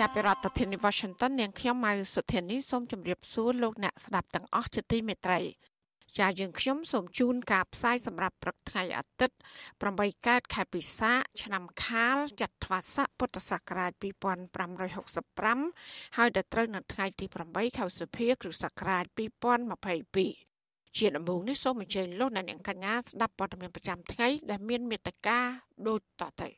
ចាប់ពីរដ្ឋធានី Washington នាងខ្ញុំម៉ៅសុធានីសូមជម្រាបសួរលោកអ្នកស្ដាប់ទាំងអស់ជាទីមេត្រីចាយើងខ្ញុំសូមជូនការផ្សាយសម្រាប់ព្រឹកថ្ងៃអាទិត្យ8កើតខែពិសាឆ្នាំខាលចត្វាស័កពុទ្ធសករាជ2565ហើយដល់ត្រូវនៅថ្ងៃទី8ខែសុភាគ្រិស្តសករាជ2022ជាដំបូងនេះសូមអញ្ជើញលោកអ្នកនាងកញ្ញាស្ដាប់ព័ត៌មានប្រចាំថ្ងៃដែលមានមេត្តាដូចតទៅ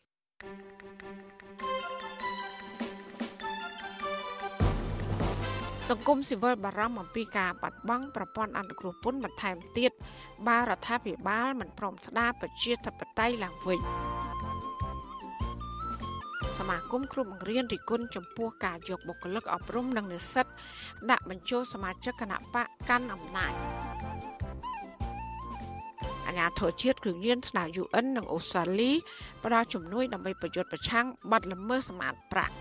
សង្គមស៊ីវិលបារម្ភអំពីការបាត់បង់ប្រព័ន្ធអន្តរជាតិពន្ធបន្ថែមទៀតបើរដ្ឋាភិបាលមិនព្រមស្ដារប្រជាធិបតេយ្យឡើងវិញសមាគមគ្រូបង្រៀនរិគុណចំពោះការយកបុគ្គលិកអប់រំនិងនិស្សិតដាក់បញ្ចូលសមាជិកគណៈបកកាន់អំណាចអាញាធរជាតិគ្រឿងញៀនស្នើ UN និងអូស្ត្រាលីផ្ដល់ជំនួយដើម្បីប្រយុទ្ធប្រឆាំងបទល្មើសសម្អាតប្រាក់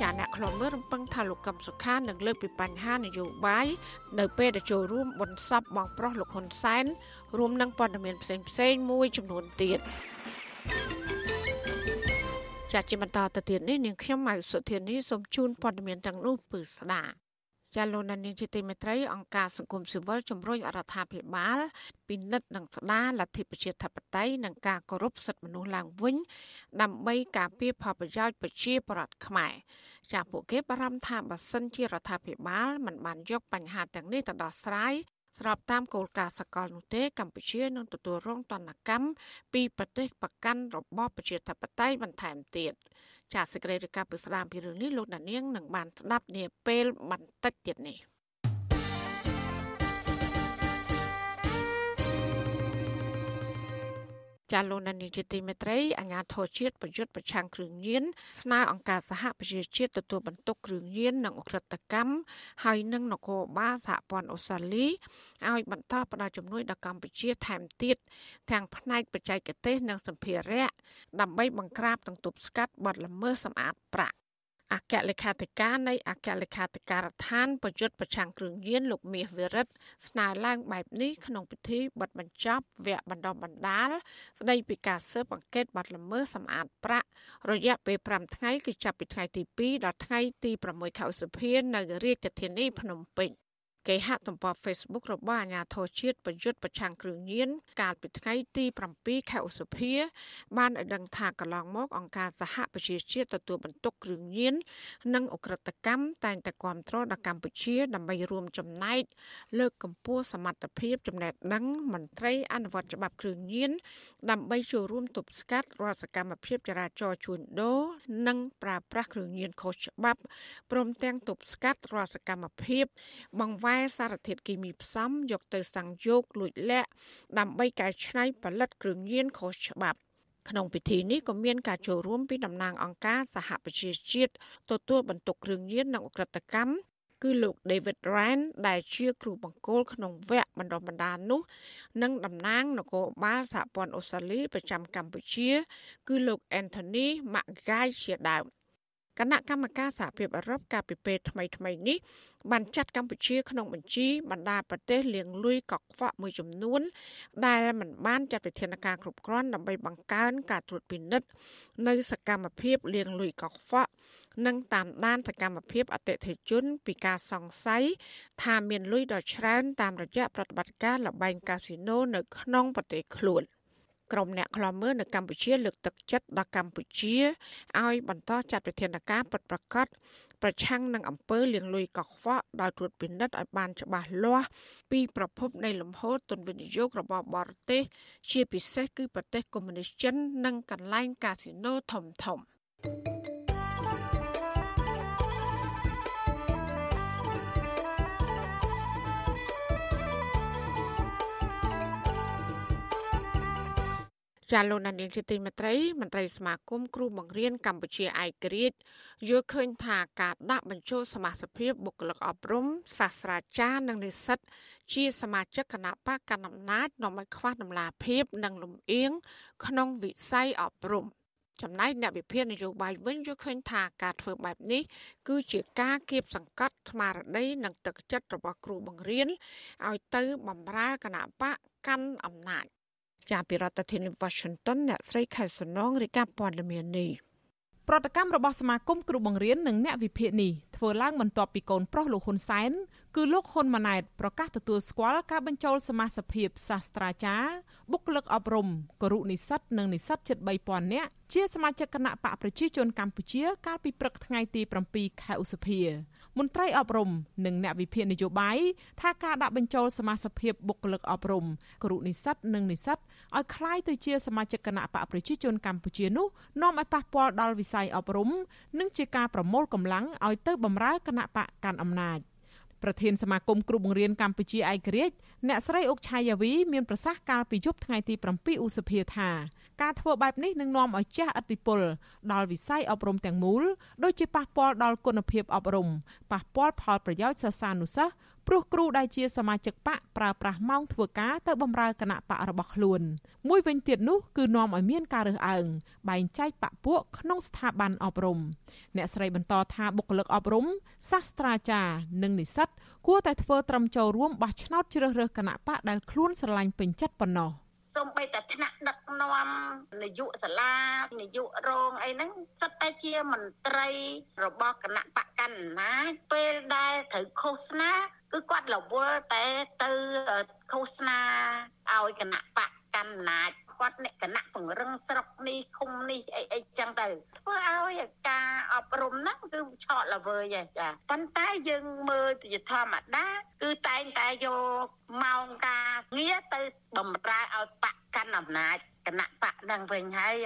ចាអ្នកខ្លំមើលរំពឹងថាលោកកឹមសុខានឹងលើកពីបញ្ហានយោបាយនៅពេលដែលចូលរួមបុណ្យសពបងប្រុសលោកហ៊ុនសែនរួមនឹងព័ត៌មានផ្សេងផ្សេងមួយចំនួនទៀតចាជាបន្តទៅទៀតនេះនាងខ្ញុំម៉ៅសុធានីសូមជូនព័ត៌មានទាំងនោះពឺស្ដាប់ ចាលោកនានីជាទីមេត្រីអង្គការសង្គមស៊ីវិលជំរុញរដ្ឋាភិបាលពិនិត្យនិងស្ដារលទ្ធិប្រជាធិបតេយ្យនិងការគោរពសិទ្ធិមនុស្សឡើងវិញ ដើម្បីការពារផលប្រយោជន៍ប្រជាពលរដ្ឋខ្មែរចាពួកគេបារម្ភថាបើសិនជារដ្ឋាភិបាលមិនបានយកបញ្ហាទាំងនេះទៅដោះស្រាយ ស្របតាមគោលការណ៍សកលនោះទេកម្ពុជានឹងទទួលរងទណ្ឌកម្មពីប្រទេសប្រកាន់របបប្រជាធិបតេយ្យបន្ថែមទៀតចាសសេចក្តីរាយការណ៍ពីស្ដាមពីរឿងនេះលោកដានៀងនឹងបានស្ដាប់នាពេលបន្តិចទៀតនេះ ចាលោកនានីជាទីមេត្រីអាញាធរជាតិប្រយុទ្ធប្រឆាំងគ្រឿងញៀនស្នើអង្គការសហប្រជាជាតិទទួលបន្ទុកគ្រឿងញៀននិងអ ுக ្រិតកម្មហើយនិងនគរបាលសហព័ន្ធអូស្ត្រាលីឲ្យបន្តផ្តល់ជំនួយដល់កម្ពុជាថែមទៀតទាំងផ្នែកបច្ចេកទេសនិងសម្ភារៈដើម្បីបង្ក្រាបនិងទប់ស្កាត់បទល្មើសសម្អាតប្រាក់ អគ្គលេខាធិការនៃអគ្គលេខាធិការដ្ឋានប្រយុទ្ធប្រឆាំងគ្រឿងញៀនលោកមាសវិរិទ្ធស្នើឡើងបែបនេះក្នុងពិធីបិទបញ្ចប់វគ្គបណ្ដុះបណ្ដាលស្ដីពីការស៊ើបអង្កេតបទល្មើសសម្អាតប្រាក់រយៈពេល5ថ្ងៃគឺចាប់ពីថ្ងៃទី2ដល់ថ្ងៃទី6ខែឧសភានៅរាជធានីភ្នំពេញ គេហទំព័រ Facebook របស់អាជ្ញាធរជាតិប្រយុទ្ធប្រឆាំងគ្រឿងញៀនកាលពីថ្ងៃទី7ខែឧសភា បានឲ្យដឹងថាកន្លងមកអង្គការសហប្រជាជាតិទទួលបន្ទុកគ្រឿងញៀននិងអ ுக ្រិតកម្មតែងតែគ្រប់គ្រងដល់កម្ពុជា ដើម្បីរួមចំណែកលើកកម្ពស់សមត្ថភាពចំណេះដឹងមន្ត្រីអនុវត្តច្បាប់គ្រឿងញៀនដើម្បីចូលរួមទប់ស្កាត់រាល់សកម្មភាពចរាចរណ៍ជួញដូរនិងប្រើប្រាស់គ្រឿងញៀនខុសច្បាប់ព្រមទាំងទប់ស្កាត់រាល់សកម្មភាពបង្វែរសារធាតុគីមីផ្សំយកទៅសាំងយកលួចលាក់ដើម្បីកែច្នៃផលិតគ្រឿងញៀនខុសច្បាប់ក្នុងពិធីនេះក៏មានការចូលរួមពីតំណាងអង្គការសហប្រជាជាតិទទួលបន្ទុកគ្រឿងញៀននិងអ ுக ្រិតកម្មគឺលោក David Rand ដែលជាគ្រូបង្គោលក្នុងវគ្គបណ្ដុះបណ្ដាលនោះ និងតំណាងនគរបាលសហព័ន្ធអូស្ត្រាលីប្រចាំកម្ពុជា គឺលោក Anthony McGuire ជាដើម គណៈកម្មការសហភាពអឺរ៉ុបកាលពីពេលថ្មីៗនេះបានចាត់កម្ពុជាក្នុងបញ្ជីបណ្ដាប្រទេសលាងលុយកខ្វក់មួយចំនួន ដែលមិនបានចាត់វិធានការគ្រប់គ្រាន់ដើម្បីបង្កើនការត្រួតពិនិត្យនៅសកម្មភាពលាងលុយកខ្វក់និងតាមដានសកម្មភាពអតិថិជន ពីការសង្ស័យថាមានលុយដ៏ច្រើនតាមរយៈប្រតិបត្តិការលបែងកាស៊ីណូនៅក្នុងប្រទេសខ្លួន។ ក្រុមអ្នកខ្លាំមើលនៅកម្ពុជាលើកទឹកចិត្តដល់កម្ពុជាឲ្យបន្តចាត់វិធានការពិតប្រាកដប្រឆាំងនឹងអំពើលាងលុយកខ្វក់ដោយត្រួតពិនិត្យឲ្យបានច្បាស់លាស់ពីប្រភពនៃលំហូរទុនវិនិយោគរបស់បរទេស ជាពិសេសគឺប្រទេសកុម្មុយនីសចិននិងកន្លែងកាស៊ីណូធំធំ។ ចាលោកនានីជាទីមេត្រីមន្ត្រីសមាគមគ្រូបង្រៀនកម្ពុជាឯករាជ្យយល់ឃើញថាការដាក់បញ្ចូលសមាជិកភាពបុគ្គលិកអប់រំសាស្ត្រាចារ្យនិងនិស្សិតជាសមាជិកគណៈបកកណ្ដាលអំណាចនាំឲ្យខ្វះតម្លាភាពនិងលំអៀងក្នុងវិស័យអប់រំចំណែកអ្នកវិភាគនយោបាយវិញយល់ឃើញថាការធ្វើបែបនេះគឺជាការគៀបសង្កត់ស្មារតីនិងទឹកចិត្តរបស់គ្រូបង្រៀនឲ្យទៅបម្រើគណៈបកកាន់អំណាច ជាពីរដ្ឋធានី Washington អ្នកស្រីខែសំណងរាយការណ៍ព័ត៌មាននេះប្រតិកម្មរបស់សមាគមគ្រូបង្រៀននិងអ្នកវិភាគនេះធ្វើឡើងបន្ទាប់ពីកូនប្រុសលោកហ៊ុនសែនគឺលោកហ៊ុនម៉ាណែតប្រកាសទទួលស្គាល់ការបញ្ចូលសមាជិកភាពសាស្ត្រាចារ្យបុគ្គលិកអប់រំគរុនិស្សិតនិងនិស្សិតជិត3000នាក់ជាសមាជិកគណៈបកប្រជាជនកម្ពុជាកាលពីព្រឹកថ្ងៃទី7ខែឧសភាមន្ត្រីអប់រំនិងអ្នកវិភាគនយោបាយថាការដាក់បញ្ចូលសមាជិកភាពបុគ្គលិកអប់រំគរុនិស្សិតនិងនិស្សិត ឲ្យคล้ายទៅជាសមាជិកគណៈបកប្រជាជនកម្ពុជានោះនាំឲ្យប៉ះពាល់ដល់វិស័យអប់រំនិងជាការប្រមូលកម្លាំងឲ្យទៅបម្រើគណៈបកកាន់អំណាចប្រធានសមាគមគ្រូបង្រៀនកម្ពុជាឯករាជ្យអ្នកស្រីអុកឆាយាវីមានប្រសាសន៍កាលពីយប់ថ្ងៃទី7ឧសភាថាការធ្វើបែបនេះនឹងនាំឲ្យជះឥទ្ធិពលដល់វិស័យអប់រំទាំងមូលដូចជាប៉ះពាល់ដល់គុណភាពអប់រំប៉ះពាល់ផលប្រយោជន៍សិស្សានុសិស្ស ព្រោះគ្រូដែលជាសមាជិកបកប្រើប្រាស់ម៉ោងធ្វើការទៅបម្រើគណៈបករបស់ខ្លួន មួយវិញទៀតនោះគឺនាំឲ្យមានការរើសអើងបែងចែកបកពួកក្នុងស្ថាប័នអប់រំអ្នកស្រីបន្តថាបុគ្គលិកអប់រំសាស្ត្រាចារ្យនិងនិស្សិតគួរតែធ្វើត្រឹមចូលរួមបោះឆ្នោតជ្រើសរើសគណៈបកដែលខ្លួនស្រឡាញ់ពេញចិត្តប៉ុណ្ណោះ សូម្បីតែថ្នាក់ដឹកនាំនាយកសាលានាយករងអីហ្នឹងសិតតែជាមន្ត្រីរបស់គណៈបកកណ្ណាពេលដែលត្រូវឃោសនាគឺគាត់រវល់តែទៅឃោសនាឲ្យគណៈបកកណ្ណា គាត់អ្នកគណៈពង្រឹងស្រុកនេះឃុំនេះអីអីចឹងទៅធ្វើឲ្យការអប់រំហ្នឹងគឺឆក់ល្វើយចាប៉ុន្តែយើងមើលជាធម្មតាគឺតែងតែយកម៉ោងការងារទៅបំរើឲ្យបកកាន់អំណាចគណៈបកនឹងវិញហើយ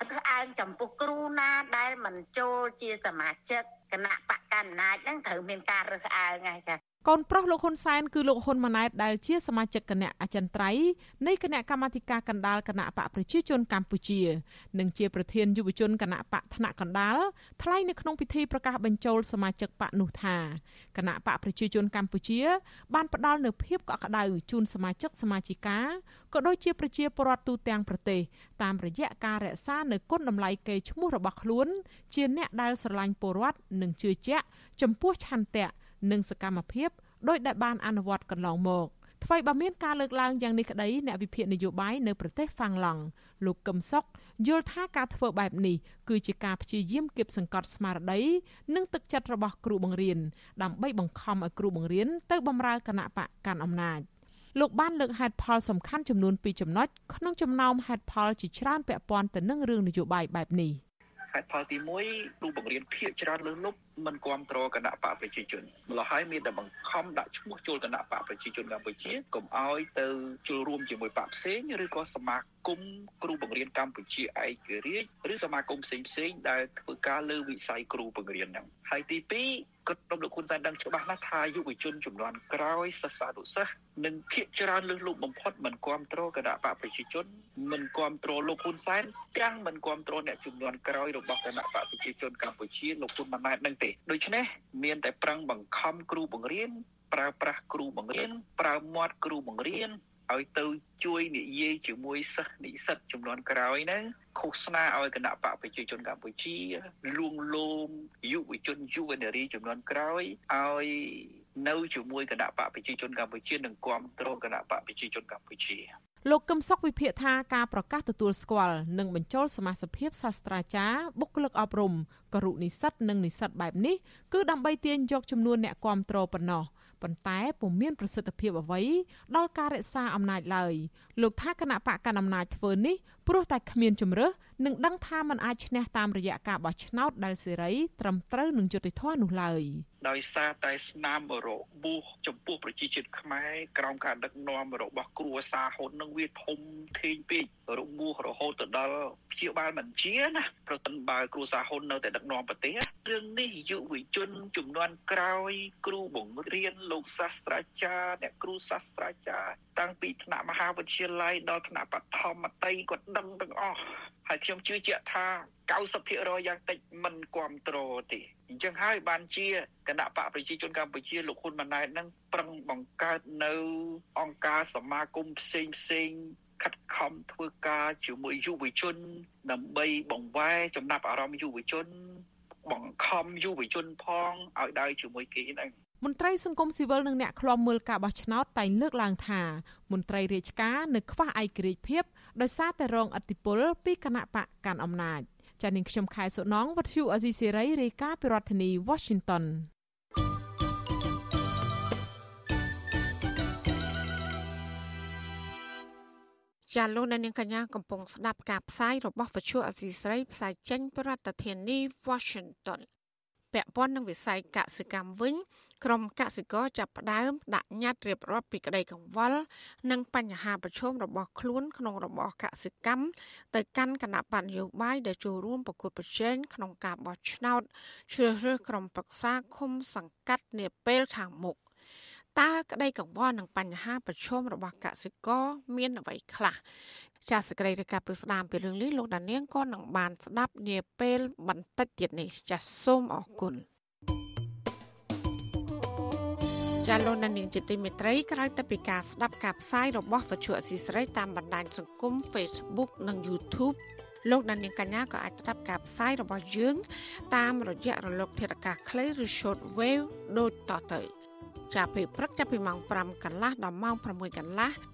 ធ្វើអើងចំពោះគ្រូណាដែលមិនចូលជាសមាជិកគណៈបកកណ្ដាលហ្នឹងត្រូវមានការរើសអើងហើយចា កូនប្រុសលោកហ៊ុនសែនគឺលោកហ៊ុនម៉ាណែតដែលជាសមាជិកគណៈអចិន្ត្រៃយ៍នៃគណៈកម្មាធិការកណ្ដាលគណៈបកប្រជាជនកម្ពុជា និងជាប្រធានយុវជនគណៈបកថ្នាក់កណ្ដាលថ្លែងនៅក្នុងពិធីប្រកាសបញ្ចូលសមាជិកបកនោះថាគណៈបកប្រជាជនកម្ពុជា បានផ្ដល់នូវភាពកក់ក្ដៅជូនសមាជិកសមាជិកាក៏ដូចជាប្រជាពលរដ្ឋទូទាំងប្រទេសតាមរយៈការរក្សានៅគុណតម្លៃកេរ្តិ៍ឈ្មោះរបស់ខ្លួន ជាអ្នកដែលស្រឡាញ់ពលរដ្ឋនិងជឿជាក់ចំពោះឆន្ទៈ និងសកម្មភាពដោយដែលបានអនុវត្តកន្លងមកថ្មីបើមានការលើកឡើងយ៉ាងនេះក្តីអ្នកវិភាគនយោបាយនៅប្រទេសហ្វាំងឡង់លោកកឹមសុខយល់ថាការធ្វើបែបនេះគឺជាការព្យាយាមគៀបសង្កត់ស្មារតីនិងទឹកចិត្តរបស់គ្រូបង្រៀនដើម្បីបង្ខំឲ្យគ្រូបង្រៀនទៅបម្រើគណៈបកកាន់អំណាចលោកបានលើកហេតុផលសំខាន់ចំនួន2ចំណុចក្នុងចំណោមហេតុផលជាច្រើនពាក់ព័ន្ធទៅនឹងរឿងនយោបាយបែបនេះហេតុផលទី1គ្រូបង្រៀនភាគច្រើនលើសលប់ មិនគ្រប់គ្រងគណៈបកប្រជាជនម្ល៉េះហើយមានតែបង្ខំដាក់ឈ្មោះចូលគណៈបកប្រជាជនកម្ពុជាកុំឲ្យទៅចូលរួមជាមួយបកផ្សេងឬក៏សមាគមគ្រូបង្រៀនកម្ពុជាឯករាជ្យឬសមាគមផ្សេងផ្សេងដែលធ្វើការលើវិស័យគ្រូបង្រៀនហ្នឹងហើយទី2ក្រុមលោកហ៊ុនសែនដឹងច្បាស់ណាស់ថាយុវជនចំនួនក្រោយសិស្សានុសិស្សនិងភាគច្រើនលើសលប់បំផុតមិនគ្រប់គ្រងគណៈបកប្រជាជនមិនគ្រប់គ្រងលោកហ៊ុនសែនទាំងមិនគ្រប់គ្រងអ្នកចំនួនក្រោយរបស់គណៈបកប្រជាជនកម្ពុជាលោកហ៊ុនម៉ាណែតនឹងទេដូច្នេះមានតែប្រឹងបង្ខំគ្រូបង្រៀនប្រើប្រាស់គ្រូបង្រៀនប្រើមាត់គ្រូបង្រៀនឲ្យទៅជួយនិយាយជាមួយសិស្សនិស្សិតចំនួនក្រោយហ្នឹងឃោសនាឲ្យគណៈបកប្រជាជនកម្ពុជាលួងលោមយុវជនយុវនារីចំនួនក្រោយឲ្យនៅជាមួយគណៈបកប្រជាជនកម្ពុជានិងគ្រប់គ្រងគណៈបកប្រជាជនកម្ពុជា លោកកឹមសុខវិភាគថាការប្រកាសទទួលស្គាល់និងបញ្ចូលសមាជិកសាស្ត្រាចារ្យបុគ្គលិកអប់រំគរុនិស្សិតនិងនិស្សិតបែបនេះគឺដើម្បីទាញយកចំនួនអ្នកគាំទ្រប៉ុណ្ណោះប៉ុន្តែពុំមានប្រសិទ្ធភាពអ្វីដល់ការរក្សាអំណាចឡើយលោកថាគណៈបកកណ្ដាលអំណាចធ្វើនេះ ព្រោះតែគ្មានជំរើសនឹងដឹងថាมันអាចឈ្នះតាមរយៈការបោះឆ្នោតដែលសេរីត្រឹមត្រូវនឹងយុត្តិធម៌នោះឡើយដោយសារតែស្នាមរបួសចំពោះប្រជាជាតិខ្មែរក្រោមការដឹកនាំរបស់គ្រួសារហ៊ុននឹងវាធំធេងពេករបួសរហូតទៅដល់ព្យាបាលមិនជាណាប្រសិនបើគ្រួសារហ៊ុននៅតែដឹកនាំប្រទេសរឿងនេះយុវជនចំនួនក្រោយ គ្រូបង្រៀនលោកសាស្ត្រាចារ្យអ្នកគ្រូសាស្ត្រាចារ្យតាំងពីថ្នាក់មហាវិទ្យាល័យដល់ថ្នាក់បឋមតីគាត់ដឹងទាំងអស់ហើយខ្ញុំជឿជាក់ថា90%យ៉ាងតិចមិនគ្រប់គ្រងទេអញ្ចឹងហើយបានជាគណៈបកប្រជាជនកម្ពុជាលោកហ៊ុនម៉ាណែតនឹងប្រឹងបង្កើតនៅ អង្គការសមាគមផ្សេងផ្សេងខិតខំធ្វើការជាមួយយុវជន ដើម្បីបង្វែរចំណាប់អារម្មណ៍យុវជន បង្ខំយុវជនផងឲ្យដើរជាមួយគេហ្នឹង មន្ត្រីសង្គមស៊ីវិលនិងអ្នកឃ្លាំមើលការបោះឆ្នោតតែងលើកឡើងថាមន្ត្រីរាជការនៅខ្វះឯករាជ្យភាពដោយសារតែរងឥទ្ធិពលពីគណៈបកកាន់អំណាចចានាងខ្ញុំខែសុណងវັດឈូអេស៊ីសេរីរាយការណ៍ពីរដ្ឋធានី Washington ចាលោកនាងកញ្ញាកំពុងស្ដាប់ការផ្សាយរបស់វិទ្យុអសីស្រីផ្សាយចេញពីរដ្ឋធានី Washington ពាក់ព័ន្ធនឹងវិស័យកសិកម្មវិញក្រុមកសិករចាប់ផ្ដើមដាក់ញត្តិរៀបរាប់ពីក្តីកង្វល់និងបញ្ហាប្រឈមរបស់ខ្លួនក្នុងរបរកសិកម្មទៅកាន់គណៈបញ្ញោបាយដែលចូលរួមប្រកួតប្រជែងក្នុងការបោះឆ្នោតជ្រើសរើសក្រុមប្រឹក្សាឃុំសង្កាត់នាពេលខាងមុខតើក្តីកង្វល់និងបញ្ហាប្រឈមរបស់កសិករមានអ្វីខ្លះ ចាសសេចក្តីរាយការណ៍ពីស្ដាមពីរឿងនេះលោកដានៀងក៏នឹងបានស្ដាប់នាពេលបន្តិចទៀតនេះចាសសូមអរគុណចាលោកនាងជាទីមេត្រីក្រោយទៅពីការស្ដាប់ការផ្សាយរបស់វិទ្យុអសីស្រីតាមបណ្ដាញសង្គម Facebook និង YouTube លោកដានៀងកញ្ញាក៏អាចស្ដាប់ការផ្សាយរបស់យើង តាមរយៈរលក ធាតុអាកាសខ្លីឬ Short Wave ដូចតទៅ ចាប់ពីព្រឹកចាប់ពីម៉ោង5កន្លះដល់ម៉ោង6កន្លះ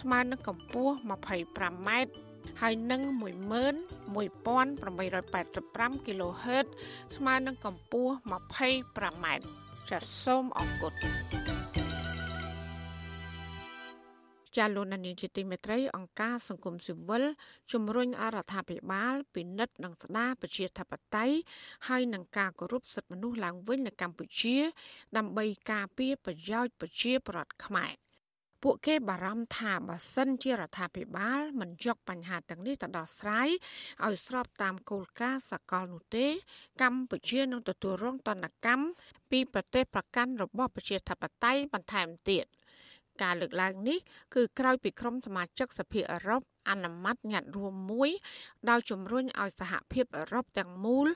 ស្មើនឹងកម្ពស់ 25m ហើយនឹង11885 kHz ស្មើនឹងកម្ពស់ 25m ចាសសូមអរគុណចាលោកនានីជាទីមេត្រីអង្គការសង្គមស៊ីវិលជំរុញអរដ្ឋាភិបាលពិនិត្យនិងស្ដារប្រជាធិបតេយ្យហើយនឹងការគោរពសិទ្ធិមនុស្សឡើងវិញនៅកម្ពុជា ដើម្បីការពារប្រយោជន៍ប្រជាពលរដ្ឋខ្មែរ ពួកគេបារម្ភថាបើសិនជារដ្ឋាភិបាលមិនយកបញ្ហាទាំងនេះទៅដោះស្រាយឲ្យស្របតាមគោលការណ៍សកលនោះទេ កម្ពុជានឹងទទួលរងទណ្ឌកម្មពីប្រទេសប្រកាន់របបប្រជាធិបតេយ្យបន្ថែមទៀត។ការលើកឡើងនេះគឺក្រោយពីក្រុមសមាជិកសភាអឺរ៉ុប អនុម័តញត្តិរួមមួយ ដោយជំរុញឲ្យសហភាពអឺរ៉ុបទាំងមូល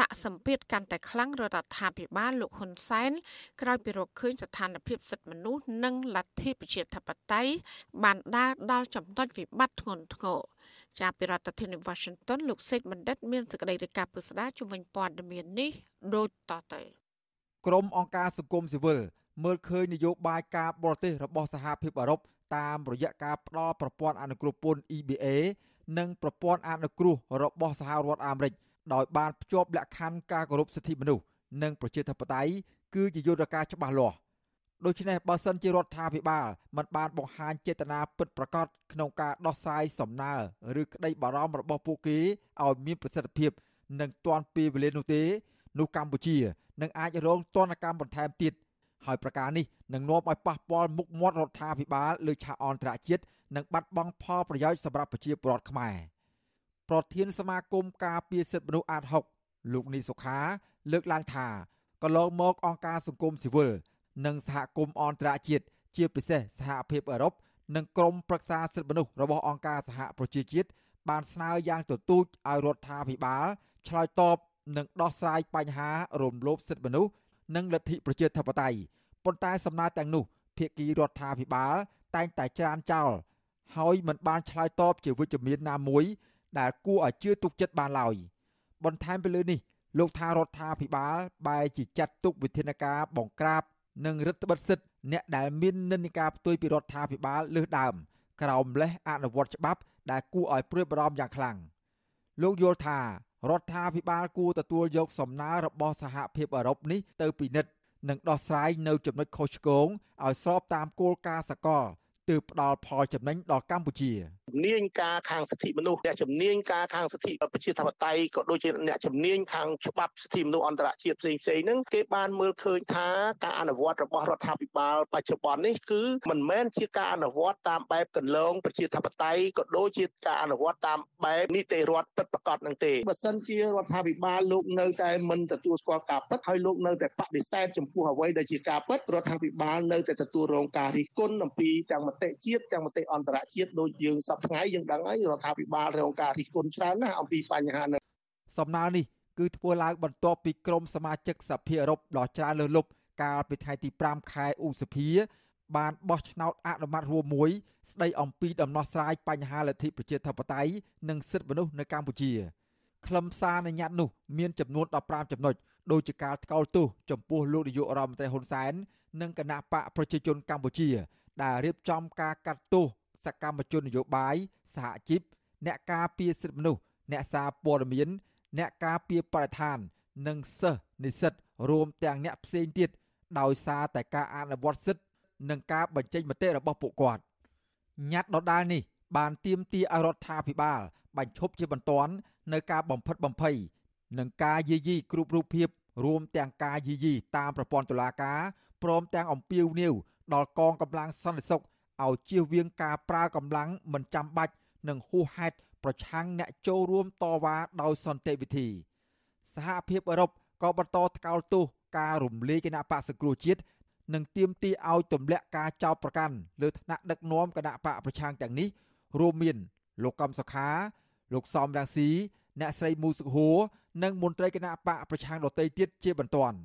ដាក់សម្ពាធកាន់តែខ្លាំងរដ្ឋាភិបាលលោកហ៊ុនសែនក្រោយពីរកឃើញស្ថានភាពសិទ្ធិមនុស្សនិងលទ្ធិប្រជាធិបតេយ្យបានដើរដល់ចំណុចវិបត្តិធ្ងន់ធ្ងរចាប់ពីរដ្ឋធានី Washington លោកសេកបណ្ឌិត មានសេចក្តីរាយការណ៍ពុស្ដាជំវិញព័ត៌មាននេះដូចតទៅក្រមអង្គការសង្គមស៊ីវិលមើលឃើញនយោបាយការបរទេសរបស់សហភាពអឺរ៉ុប តាមរយៈការផ្ដល់ប្រព័ន្ធអនុគ្រោះពន្ធ EBA និងប្រព័ន្ធអនុគ្រោះរបស់សហរដ្ឋអាមេរិកដោយបានភ្ជាប់លក្ខខណ្ឌការគោរពសិទ្ធិមនុស្សនិងប្រជាធិបតេយ្យគឺជាយន្តការច្បាស់លាស់ដូច្នេះបើសិនជារដ្ឋាភិបាលមិនបានបង្ហាញចេតនាពិតប្រាកដក្នុងការដោះស្រាយសំណើឬក្តីបារម្ភរបស់ពួកគេឲ្យមានប្រសិទ្ធភាព និងទាន់ពេលវេលានោះទេនោះកម្ពុជានឹងអាចរងទណ្ឌកម្មបន្ថែមទៀត ហើយប្រការនេះនឹងនាំឲ្យប៉ះពាល់មុខមាត់រដ្ឋាភិបាលលើឆាកអន្តរជាតិនិងបាត់បង់ផលប្រយោជន៍សម្រាប់ប្រជាពលរដ្ឋខ្មែរប្រធានសមាគមការពារសិទ្ធិមនុស្សអាត6លោកនីសុខា លើកឡើងថាកន្លងមកអង្គការសង្គមស៊ីវិលនិងសហគមន៍អន្តរជាតិជាពិសេសសហភាពអឺរ៉ុបនិងក្រមប្រឹក្សាសិទ្ធិមនុស្សរបស់អង្គការសហប្រជាជាតិបានស្នើយ៉ាងទទូចឲ្យរដ្ឋាភិបាលឆ្លើយតបនិងដោះស្រាយបញ្ហារំលោភសិទ្ធិមនុស្ស និងលទ្ធិប្រជាធិបតេយ្យប៉ុន្តែសំណើទាំងនោះភាគីរដ្ឋាភិបាលតែងតែច្រានចោលហើយមិនបានឆ្លើយតបជាវិជ្ជមានណាមួយ ដែលគួរឲ្យជឿទុកចិត្តបានឡើយបន្ថែមពីលើនេះលោកថារដ្ឋាភិបាលបែរជាចាត់ទុកវិធានការបង្ក្រាប និងរឹតបន្តឹងសិទ្ធិអ្នកដែលមាននិន្នាការផ្ទុយពីរដ្ឋាភិបាលលើសដើមក្រោមលេសអនុវត្តច្បាប់ដែលគួរឲ្យព្រួយបារម្ភយ៉ាងខ្លាំងលោកយល់ថា រដ្ឋាភិបាលគួរទទួលយកសំណើរបស់សហភាពអឺរ៉ុបនេះទៅពិនិត្យនិងដោះស្រាយនៅចំណុចខុសឆ្គងឲ្យស្របតាមគោលការណ៍សកលទើបផ្ដល់ផលចំណេញដល់កម្ពុជាជំនាញការខាងសិទ្ធិមនុស្សអ្នកជំនាញការខាងសិទ្ធិប្រជាធិបតេយ្យក៏ដូចជាអ្នកជំនាញខាងច្បាប់សិទ្ធិមនុស្សអន្តរជាតិផ្សេងផ្សេងហ្នឹងគេបានមើលឃើញថាការអនុវត្តរបស់រដ្ឋាភិបាលបច្ចុប្បន្ននេះគឺមិនមែនជាការអនុវត្តតាមបែបកន្លងប្រជាធិបតេយ្យក៏ដូចជាការអនុវត្តតាមបែបនីតិរដ្ឋពិតប្រាកដនឹងទេបើសិនជារដ្ឋាភិបាលលោកនៅតែមិនទទួលស្គាល់ការពិតហើយលោកនៅតែបដិសេធចំពោះអ្វីដែលជាការពិតរដ្ឋាភិបាលនៅតែទទួលរងការរិះគន់អំពីទាំងមតិជាតិទាំងមតិអន្តរជាតិដូចយើងសពថ្ងៃយើងដឹងហើយរដ្ឋាភិបាលរងការរិះគន់ច្រើនណាស់អំពីបញ្ហានេះសំណើនេះគឺធ្វើឡើងបន្ទាប់ពីក្រុមសមាជិកសភាអឺរ៉ុបដ៏ច្រើនលើសលប់កាលពីថ្ងៃទី5ខែឧសភា បានបោះឆ្នោតអនុម័តរួមមួយ ស្ដីអំពីដំណោះស្រាយបញ្ហាលទ្ធិប្រជាធិបតេយ្យនិងសិទ្ធិមនុស្សនៅកម្ពុជាខ្លឹមសារនៃញត្តិនោះមានចំនួន15ចំណុចដោយជាការថ្កោលទោសចំពោះលោកនាយករដ្ឋមន្ត្រីហ៊ុនសែននិងគណៈបកប្រជាជនកម្ពុជា ដែលរៀបចំការកាត់ទោស សកម្មជននយោបាយសហជីពអ្នកការពារសិទ្ធិមនុស្សអ្នកសារព័ត៌មាន អ្នកការពារបរិស្ថាន និងសិស្សនិស្សិតរួមទាំងអ្នកផ្សេងទៀតដោយសារតែការអនុវត្តសិទ្ធិនិងការបញ្ចេញមតិរបស់ពួកគាត់ញត្តិដដាលនេះបានទាមទារឲ្យរដ្ឋាភិបាលបញ្ឈប់ជាបន្ទាន់នៅការបំផិតបំភ័យនិងការយាយីគ្រប់រូបភាពរួមទាំងការយាយីតាមប្រព័ន្ធតុលាការព្រមទាំងអំពាវនាវដល់កងកម្លាំងសន្តិសុខ ឲ្យជៀសវាងការប្រើកម្លាំងមិនចាំបាច់និងហួសហេតុប្រឆាំងអ្នកចូលរួមតវ៉ាដោយសន្តិវិធី សហភាពអឺរ៉ុបក៏បន្តថ្កោលទោសការរំលាយគណៈបកសង្គ្រោះជាតិនិងទាមទារឲ្យទម្លាក់ការចោទប្រកាន់លើថ្នាក់ដឹកនាំគណៈបកប្រឆាំងទាំងនេះរួមមានលោកកំសុខា លោកសំរាំងស៊ីអ្នកស្រីមូសុខួរនិងមន្ត្រីគណៈបកប្រឆាំងដទៃទៀតជាបន្ទាន់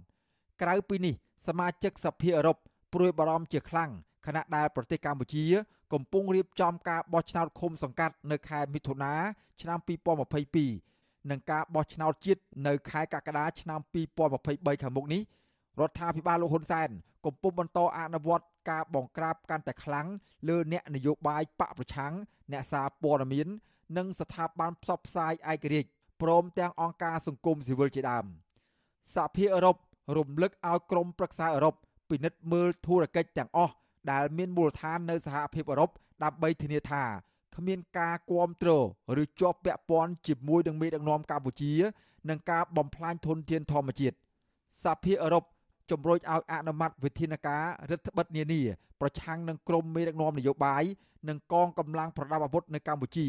ក្រៅពីនេះសមាជិកសភាអឺរ៉ុបព្រួយបារម្ភជាខ្លាំង ខណៈដែលប្រទេសកម្ពុជា កំពុងរៀបចំការបោះឆ្នោតឃុំសង្កាត់នៅខែមិថុនាឆ្នាំ2022និងការបោះឆ្នោតជាតិនៅខែកក្កដាឆ្នាំ2023ខាងមុខនេះរដ្ឋាភិបាលលោកហ៊ុនសែនកំពុងបន្តអនុវត្តការបង្ក្រាបកាន់តែខ្លាំងលើអ្នកនយោបាយបកប្រឆាំងអ្នកសារព័ត៌មាន និងស្ថាប័នផ្សព្វផ្សាយឯករាជ្យព្រមទាំងអង្គការសង្គមស៊ីវិលជាដើមសហភាពអឺរ៉ុបរំលឹកឲ្យក្រមប្រឹក្សាអឺរ៉ុបពិនិត្យមើលធុរកិច្ចទាំងអស់ ដែលមានមូលដ្ឋាននៅសហភាពអឺរ៉ុបដើម្បីធានាថាគ្មានការគ្រប់គ្រងឬជាប់ពាក់ព័ន្ធជាមួយនឹងមេដឹកនាំកម្ពុជានិងការបំផ្លាញធនធានធម្មជាតិសហភាពអឺរ៉ុបជំរុញឲ្យអនុម័តវិធានការរដ្ឋបិទនានាប្រឆាំងនឹងក្រុមមេដឹកនាំនយោបាយនិងកងកម្លាំងប្រដាប់អាវុធនៅកម្ពុជា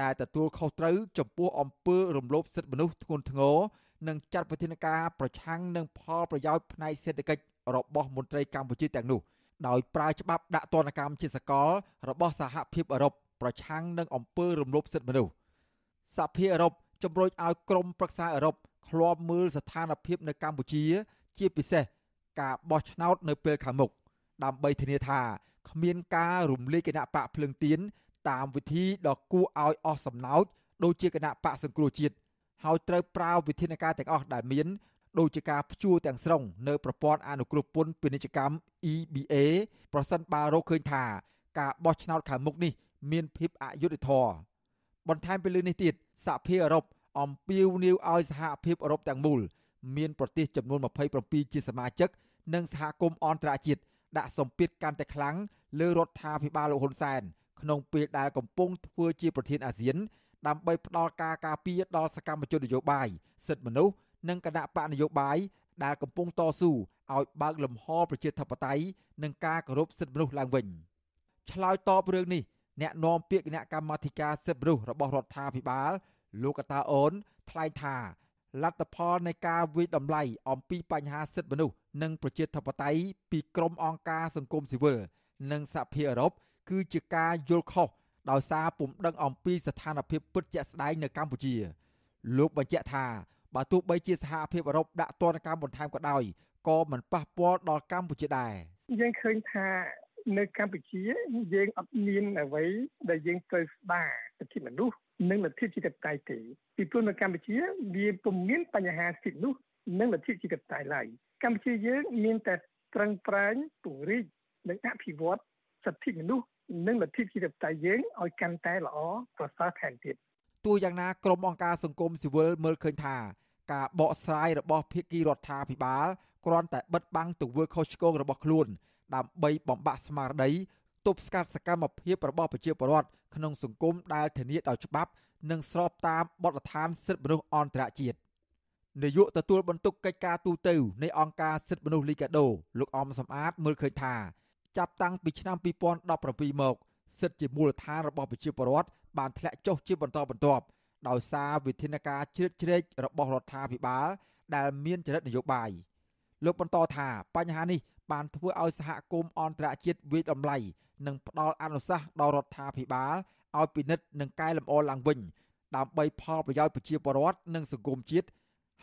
ដែលទទួលខុសត្រូវចំពោះអំពើរំលោភសិទ្ធិមនុស្សធ្ងន់ធ្ងរនិងចាត់វិធានការប្រឆាំងនឹងផលប្រយោជន៍ផ្នែកសេដ្ឋកិច្ចរបស់មន្ត្រីកម្ពុជាទាំងនោះ ដោយប្រើច្បាប់ដាក់ទណ្ឌកម្មជាសកល របស់សហភាពអឺរ៉ុបប្រឆាំងនឹងអំពើរំលោភសិទ្ធិមនុស្សសហភាពអឺរ៉ុបជំរុញឲ្យក្រមប្រឹក្សាអឺរ៉ុបឃ្លាំមើលស្ថានភាពនៅកម្ពុជា ជាពិសេសការបោះឆ្នោតនៅពេលខាងមុខដើម្បីធានាថាគ្មានការរំលាយគណៈបកភ្លើងទៀនតាមវិធីដ៏គួរឲ្យអស់សំណោចដូចជាគណៈបកសង្គ្រោះជាតិហើយត្រូវប្រើវិធានការទាំងអស់ដែលមាន ដូចជាការព្យួរទាំងស្រុងនៅប្រព័ន្ធអនុគ្រោះពន្ធពាណិជ្ជកម្ម EBA ប្រសិនបើរកឃើញថាការបោះឆ្នោតខាងមុខនេះមានភាពអយុត្តិធម៌បន្ថែមពីលើនេះទៀតសហភាពអឺរ៉ុបអំពាវនាវឲ្យសហភាពអឺរ៉ុបទាំងមូលមានប្រទេសចំនួន27ជាសមាជិក និងសហគមន៍អន្តរជាតិដាក់សម្ពាធកាន់តែខ្លាំងលើរដ្ឋាភិបាលលោកហ៊ុនសែនក្នុងពេលដែលកំពុងធ្វើជាប្រធានអាស៊ាន ដើម្បីផ្ដល់ការការពារដល់សកម្មជននយោបាយសិទ្ធិមនុស្ស និងគណៈបកនយោបាយដែលកំពុងតស៊ូឲ្យបើកលំហប្រជាធិបតេយ្យនិងការគោរពសិទ្ធិមនុស្សឡើងវិញឆ្លើយតបរឿងនេះអ្នកនាំពាក្យគណៈកម្មាធិការសិទ្ធិមនុស្សរបស់រដ្ឋាភិបាល លោកកតាអូនថ្លែងថាលទ្ធផលនៃការវិយតម្លៃអំពីបញ្ហាសិទ្ធិមនុស្សនិងប្រជាធិបតេយ្យពីក្រមអង្គការសង្គមស៊ីវិលនិងសហភាពអឺរ៉ុបគឺជាការយល់ខុសដោយសារពុំដឹងអំពីស្ថានភាពពិតជាក់ស្ដែងនៅកម្ពុជា លោកបញ្ជាក់ថា បើទោះបីជាសហភាពអឺរ៉ុបដាក់ទណ្ឌកម្មបន្ថែមក៏ដោយក៏មិនប៉ះពាល់ដល់កម្ពុជាដែរយើងឃើញថានៅកម្ពុជាយើងអត់មានអ្វីដែលយើងត្រូវស្ដារសិទ្ធិមនុស្សនិងលទ្ធិប្រជាធិបតេយ្យទេពីព្រោះនៅកម្ពុជាវាពុំមានបញ្ហាសិទ្ធិមនុស្សនិងលទ្ធិប្រជាធិបតេយ្យឡើយកម្ពុជាយើងមានតែត្រឹងប្រែងពង្រីកនិងអភិវឌ្ឍសិទ្ធិមនុស្សនិងលទ្ធិប្រជាធិបតេយ្យយើងឲ្យកាន់តែល្អប្រសើរថែមទៀត ទោះយ៉ាងណាក្រុមអង្គការសង្គមស៊ីវិលមើលឃើញថា ការបកស្រាយរបស់ភាគីរដ្ឋាភិបាលគ្រាន់តែបិទបាំងទង្វើខុសឆ្គងរបស់ខ្លួន ដើម្បីបំបាក់ស្មារតីទប់ស្កាត់សកម្មភាពរបស់ប្រជាពលរដ្ឋក្នុងសង្គមដែលធានាដោយច្បាប់និងស្របតាមបទដ្ឋានសិទ្ធិមនុស្សអន្តរជាតិនាយកទទួលបន្ទុកកិច្ចការទូតនៃអង្គការសិទ្ធិមនុស្សលីកាដូលោកអំសំអាតមើលឃើញថាចាប់តាំងពីឆ្នាំ2017មក សិទ្ធិជាមូលដ្ឋានរបស់ប្រជាពលរដ្ឋបានធ្លាក់ចុះជាបន្តបន្ទាប់ដោយសារវិធានការជ្រៀតជ្រែករបស់រដ្ឋាភិបាលដែលមានចរិតនយោបាយលោកបន្តថាបញ្ហានេះបានធ្វើឲ្យសហគមន៍អន្តរជាតិវិយតម្លៃនិងផ្ដល់អនុសាសន៍ដល់រដ្ឋាភិបាលឲ្យពិនិត្យនិងកែលម្អឡើងវិញដើម្បីផលប្រយោជន៍ប្រជាពលរដ្ឋនិងសង្គមជាតិ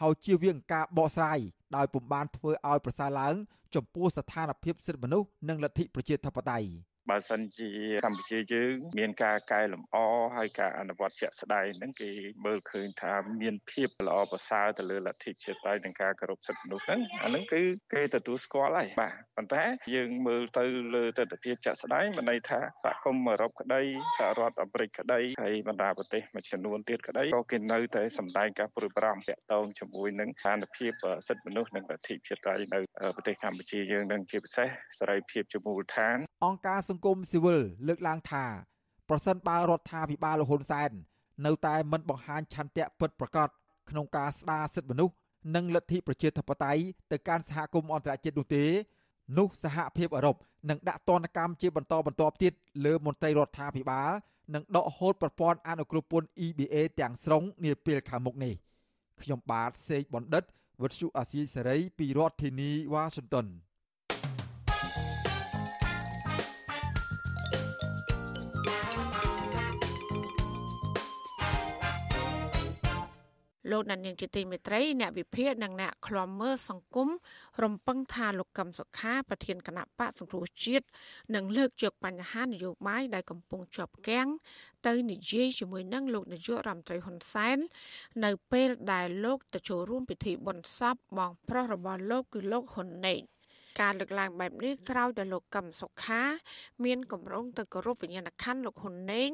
ហើយជៀសវាងការបកស្រាយដោយពុំបានធ្វើឲ្យប្រសើរឡើង ចំពោះស្ថានភាពសិទ្ធិមនុស្សនិងលទ្ធិប្រជាធិបតេយ្យ បើសិនជាកម្ពុជាយើងមានការកែលម្អហើយការអនុវត្តជាក់ស្ដែងហ្នឹងគេមើលឃើញថាមានភាពល្អប្រសើរទៅលើលទ្ធិជាតិតៃនិងការគោរពសិទ្ធិមនុស្សហ្នឹងអាហ្នឹងគឺគេទទួលស្គាល់ហើយបាទប៉ុន្តែយើងមើលទៅលើទស្សនវិជ្ជាជាក់ស្ដែងមិនន័យថាសហគមន៍អឺរ៉ុបក្តីសហរដ្ឋអាមេរិកក្តីហើយបណ្ដាប្រទេសមួយចំនួនទៀតក្តីក៏គេនៅតែសម្ដែងការព្រួយបារម្ភតាក់ទងជាមួយនឹងស្ថានភាពសិទ្ធិមនុស្សនិងលទ្ធិជាតិតៃនៅប្រទេសកម្ពុជាយើងនឹងជាពិសេសសេរីភាពជាមូលដ្ឋានអង្គការសង្គមស៊ីវិលលើកឡើងថាប្រសិនបើរដ្ឋាភិបាលលហ៊ុនសែននៅតែមិនបង្ហាញឆន្ទៈពិតប្រាកដក្នុងការស្ដារសិទ្ធិមនុស្សនិងលទ្ធិប្រជាធិបតេយ្យទៅកាន់សហគមន៍អន្តរជាតិនោះទេនោះសហភាពអឺរ៉ុបនឹងដាក់ទណ្ឌកម្មជាបន្តបន្ទាប់ទៀតលើមន្ត្រីរដ្ឋាភិបាលនិងដកហូតប្រព័ន្ធអនុគ្រោះពន្ធ EBA ទាំងស្រុងនាពេលខាងមុខនេះខ្ញុំបាទសេកបណ្ឌិតវុទ្ធុអាស៊ីសេរីពីរដ្ឋធានីវ៉ាស៊ីនតោន លោកដានៀងជាទីមេត្រីអ្នកវិភាគនិងអ្នកឃ្លាំមើលសង្គមរំពឹងថាលោកកឹមសុខាប្រធានគណៈបកសង្គ្រោះជាតិនឹងលើកយកបញ្ហានយោបាយដែលកំពុងជាប់គាំងទៅនិយាយជាមួយនឹងលោកនាយករដ្ឋមន្ត្រីហ៊ុនសែននៅពេលដែលលោកទៅចូលរួមពិធីបុណ្យសពបងប្រុសរបស់លោកគឺលោកហ៊ុនណេកការលើកឡើងបែបនេះក្រោយដែលលោកកឹមសុខា មានកម្រងទៅគោរពវិញ្ញាណក្ខន្ធលោកហ៊ុនណេង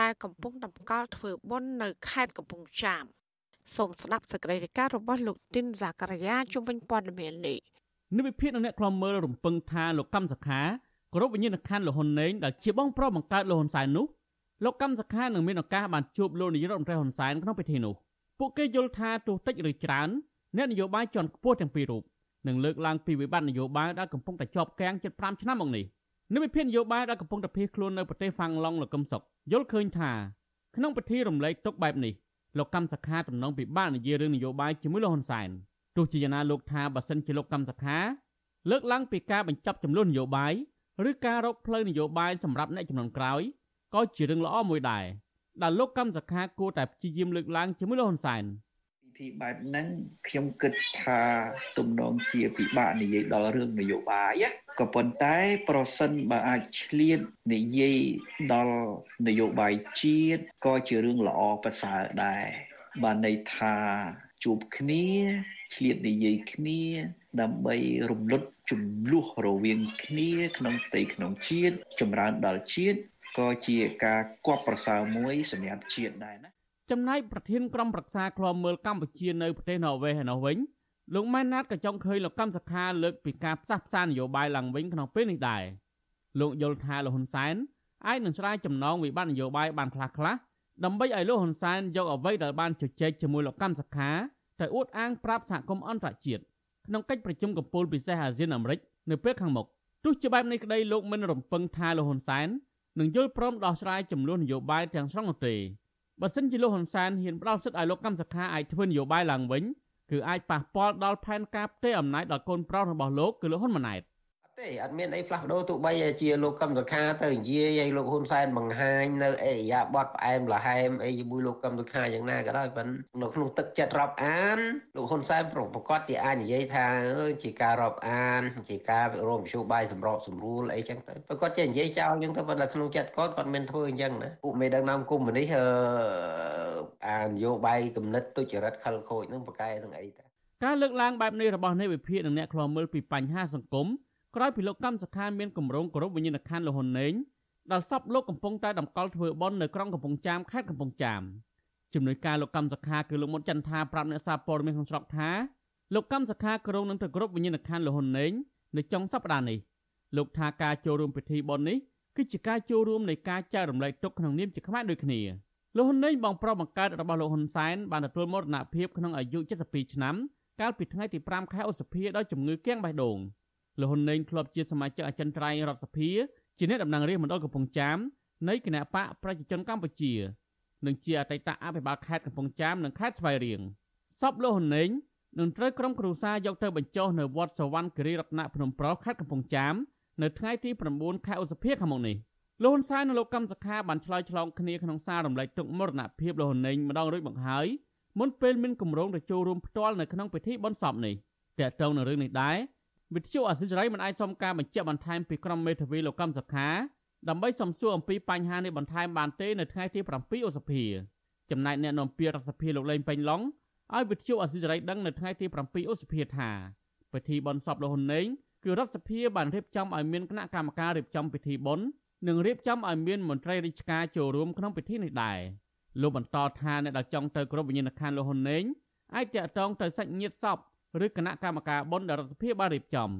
ដែលកំពុងតម្កល់ធ្វើបុណ្យនៅខេត្តកំពង់ចាម សូមស្ដាប់សេចក្តីរាយការណ៍របស់លោកទីនសាករាយាជុំវិញព័ត៌មាននេះនិវិភាគនិងអ្នកខ្លំមើលរំពឹងថាលោកកម្មសខាគោរពវិញ្ញាណក្ខន្ធលោកហ៊ុនណេងដែលជាបងប្រុសបង្កើតលោកហ៊ុនសែននោះលោកកម្មសខានឹងមានឱកាសបានជួបលោកនាយករដ្ឋមន្ត្រីហ៊ុនសែនក្នុងពិធីនោះពួកគេយល់ថាទោះតិចឬច្រើនអ្នកនយោបាយជាន់ខ្ពស់ទាំងពីររូបនឹងលើកឡើងពីវិបត្តិនយោបាយដែលកំពុងតែជាប់គាំងជិត5ឆ្នាំមកនេះនិវិភាគនយោបាយដែលកំពុងតែភៀសខ្លួននៅប្រទេសហ្វាំងឡុងលោកកឹមសុខយល់ឃើញថាក្នុងពិធីរំលែកទុកបែបនេះ លោកកម្មសខាទំនងពិបាកនិយាយរឿងនយោបាយជាមួយលោកហ៊ុនសែនទោះជាយ៉ាងណាលោកថាបើសិនជាលោកកម្មសខាលើកឡើងពីការបញ្ចប់ចំនួននយោបាយឬការរកផ្លូវនយោបាយសម្រាប់អ្នកចំនួនក្រោយក៏ជារឿងល្អមួយដែរដែលលោកកម្មសខាគួរតែព្យាយាមលើកឡើងជាមួយលោកហ៊ុនសែនពិធីបែបហ្នឹងខ្ញុំគិតថាទំនងជាពិបាកនិយាយដល់រឿងនយោបាយ ក៏ប៉ុន្តែប្រសិនបើអាចឆ្លៀតនិយាយដល់នយោបាយជាតិក៏ជារឿងល្អប្រសើរដែរបានន័យថាជួបគ្នាឆ្លៀតនិយាយគ្នា ដើម្បីរំលត់ចំនួនរវាងគ្នា ក្នុងផ្ទៃក្នុងជាតិចម្រើនដល់ជាតិក៏ជាការគប់ប្រសើរមួយសម្រាប់ជាតិដែរណាចំណែកប្រធានក្រុមប្រឹក្សាឃ្លាំមើលកម្ពុជានៅប្រទេសន័រវេសឯនោះវិញ លោកម៉ែនណាតក៏ចង់ឃើញលោកកម្មសខាលើកពីការផ្សះផ្សានយោបាយឡើងវិញក្នុងពេលនេះដែរលោកយល់ថាលោកហ៊ុនសែនអាចនឹងឆ្លើយចំណងវិបត្តិនយោបាយបានខ្លះខ្លះដើម្បីឲ្យលោកហ៊ុនសែនយកអ្វីដែលបានជជែកជាមួយលោកកម្មសខាទៅអួតអាងប្រាប់សហគមន៍អន្តរជាតិក្នុងកិច្ចប្រជុំកំពូលពិសេសអាស៊ានអាមេរិកនៅពេលខាងមុខទោះជាបែបនេះក្តីលោកមិនរំពឹងថាលោកហ៊ុនសែននឹងយល់ព្រមដោះស្រាយចំនួននយោបាយទាំងស្រុងនោះទេបើសិនជាលោកហ៊ុនសែនហ៊ានផ្ដល់សិទ្ធិឲ្យលោកកម្មសខាអាចធ្វើនយោបាយឡើងវិញ គឺអាចប៉ះពាល់ដល់ផែនការផ្ទេរអំណាចដល់កូនប្រុសរបស់លោកគឺលោកហ៊ុនម៉ាណែតទេអត់មានអីផ្លាស់ប្ដូរទោះបីជាលោកកឹមសុខាទៅនិយាយឲ្យលោកហ៊ុនសែនបង្ហាញនៅអេរយាប័តផ្អែមល្ហែមអីជាមួយលោកកឹមសុខាយ៉ាងណាក៏ដោយប៉ុន្តែនៅក្នុងទឹកចិត្តរាប់អានលោកហ៊ុនសែនប្រកបជាអាចនិយាយថាជាការរាប់អានជាការរំជួបាយសម្របសម្រួលអីចឹងទៅប្រកបជានិយាយចោលចឹងទៅប៉ុន្តែក្នុងចិត្តគាត់គាត់មិនធ្វើអញ្ចឹងណាពួកមេដឹកនាំគុំនេះអឺ អានយោបាយគំនិតទុច្ចរិតខលខូចនឹងប្រកែទាំងអីតាការលើកឡើងបែបនេះរបស់អ្នកវិភាគនិងអ្នកខ្លាំមើលពីបញ្ហាសង្គមក្រោយពីលោកកម្មសខាមានគម្រោងគោរពវិញ្ញាណក្ខន្ធលហ៊ុនណេងដល់សពលោកកំពុងតែតម្កល់ធ្វើបន់នៅក្រុងកំពង់ចាមខេត្តកំពង់ចាមជំនួយការលោកកម្មសខាគឺលោកមុតចន្ទថាប្រាប់អ្នកសារព័ត៌មានក្នុងស្រុកថាលោកកម្មសខាក្រុងនឹងទៅគោរពវិញ្ញាណក្ខន្ធលហ៊ុនណេងនៅចុងសប្តាហ៍នេះលោកថាការចូលរួមពិធីបុណ្យនេះគឺជាការចូលរួមនៃការចែករំលែកទុក្ខក្នុងនាមជាខ្មែរដូចគ្នា លោកហ៊ុនណេងបងប្រុសបង្កើតរបស់លោកហ៊ុនសែនបានទទួលមរណភាពក្នុងអាយុ72ឆ្នាំកាលពីថ្ងៃទី5ខែឧសភាដោយជំងឺគាំងបេះដូងលោកហ៊ុនណេងធ្លាប់ជាសមាជិកអចិន្ត្រៃយ៍រដ្ឋសភាជាអ្នកតំណាងរាស្ត្រមណ្ឌលកំពង់ចាមនៃគណៈបកប្រជាជនកម្ពុជានិងជាអតីតអភិបាលខេត្តកំពង់ចាមនិងខេត្តស្វាយរៀងសពលោកហ៊ុនណេងនឹងត្រូវក្រុមគ្រួសារយកទៅបញ្ចុះនៅវត្តសវណ្ណគិរីរតនភ្នំប្រុសខេត្តកំពង់ចាមនៅថ្ងៃទី9ខែឧសភាខាងមុខនេះ លោកហ៊ុនសែននិងលោកកឹមសុខាបានឆ្លើយឆ្លងគ្នាក្នុងសាររំលែកទុកមរណភាពលោកហ៊ុនណេងម្ដងរួចមកហើយមុនពេលមានគម្រោងទៅចូលរួមផ្ទាល់នៅក្នុងពិធីបុណ្យសពនេះតើតើនឹងរឿងនេះដែរវិទ្យុអាស៊ីសេរីមិនអាចសុំការបញ្ជាក់បន្ថែមពីក្រុមមេធាវីលោកកម្មសុខាដើម្បីសំសួរអំពីបញ្ហានេះបន្ថែមបានទេនៅថ្ងៃទី7ឧសភាចំណែកអ្នកនាំពាក្យរដ្ឋសភាលោកលេងពេញឡុងឲ្យវិទ្យុអាស៊ីសេរីដឹងនៅថ្ងៃទី7ឧសភាថាពិធីបុណ្យសពលោកហ៊ុនណេងគឺរដ្ឋសភាបានរៀបចំឲ្យមានគណៈកម្មការរៀបចំពិធីបុណ្យ និងរៀបចំឲ្យមានមន្ត្រីរាជការចូលរួមក្នុងពិធីនេះដែរលោកបន្តថាអ្នកដែលចង់ទៅគ្រប់វិញ្ញាណក្ខន្ធលោកហ៊ុនណេងអាចតាក់ទងទៅសាច់ញាតិសពឬគណៈកម្មការបុណ្យដែលរដ្ឋសភាបានរៀបចំ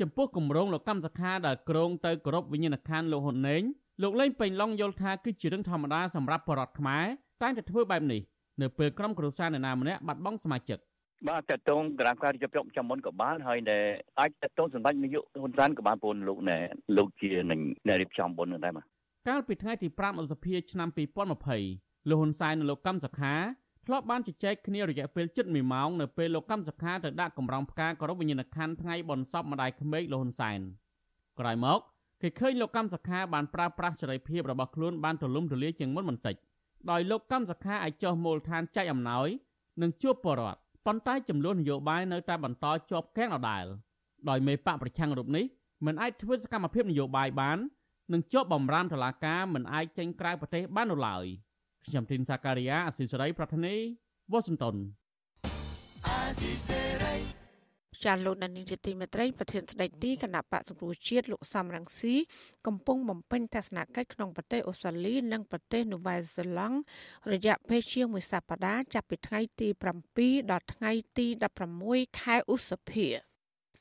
ចំពោះគម្រោងលោកកម្មសខាដែលក្រងទៅគោរពវិញ្ញាណក្ខន្ធលោកហ៊ុនណេងលោកលេងពេញឡុងយល់ថាគឺជារឿងធម្មតាសម្រាប់បរដ្ឋខ្មែរតែតែធ្វើបែបនេះនៅពេលក្រុមគ្រួសារនរណាម្នាក់បាត់បង់សមាជិក បាទតកតងក្រាមការរៀបចំចំមុនក៏បានហើយដែលអាចតកតងសម្ដេចនាយកហ៊ុនសែនក៏បានពូនលោកណែលោកជានឹងអ្នករៀបចំបុណ្យនឹងដែរបាទកាលពីថ្ងៃទី5ឧសភាឆ្នាំ2020លោកហ៊ុនសែននិងលោកកម្មសខាធ្លាប់បានជជែកគ្នារយៈពេលជិត1ម៉ោងនៅពេលលោកកម្មសខាទៅដាក់កម្រងផ្កាគោរពវិញ្ញាណក្ខន្ធថ្ងៃបុណ្យសពម្ដាយក្មេកលោកហ៊ុនសែនក្រោយមកគេឃើញលោកកម្មសខាបានប្រើប្រាស់សេរីភាពរបស់ខ្លួនបានទូលំទូលាយជាងមុនបន្តិចដោយលោកកម្មសខាឲ្យចុះមូលដ្ឋានចែកអំណោយនិងជួបបរដ្ឋ ប៉ុន្តែចំនួននយោបាយនៅតែបន្តជាប់គាំងដដែលដោយមេបកប្រឆាំងរូបនេះមិនអាចធ្វើសកម្មភាពនយោបាយបាននិងជាប់បំរាមតុលាការមិនអាចចេញក្រៅប្រទេសបាននោះឡើយ។ខ្ញុំទីនសាការីយ៉ាអស៊ីសេរីប្រធានីវ៉ាស៊ីនតោនអាស៊ីសេរី ចាលោកដានីលទីមេត្រីប្រធានស្ដីទីគណៈបកសង្គ្រោះជាតិលោកសំរងស៊ីកំពុងបំពេញទស្សនកិច្ចក្នុងប្រទេសអូស្ត្រាលី និងប្រទេសនូវែលសេឡង់រយៈពេលជាងមួយសប្តាហ៍ចាប់ពីថ្ងៃទី7ដល់ថ្ងៃទី16ខែឧសភា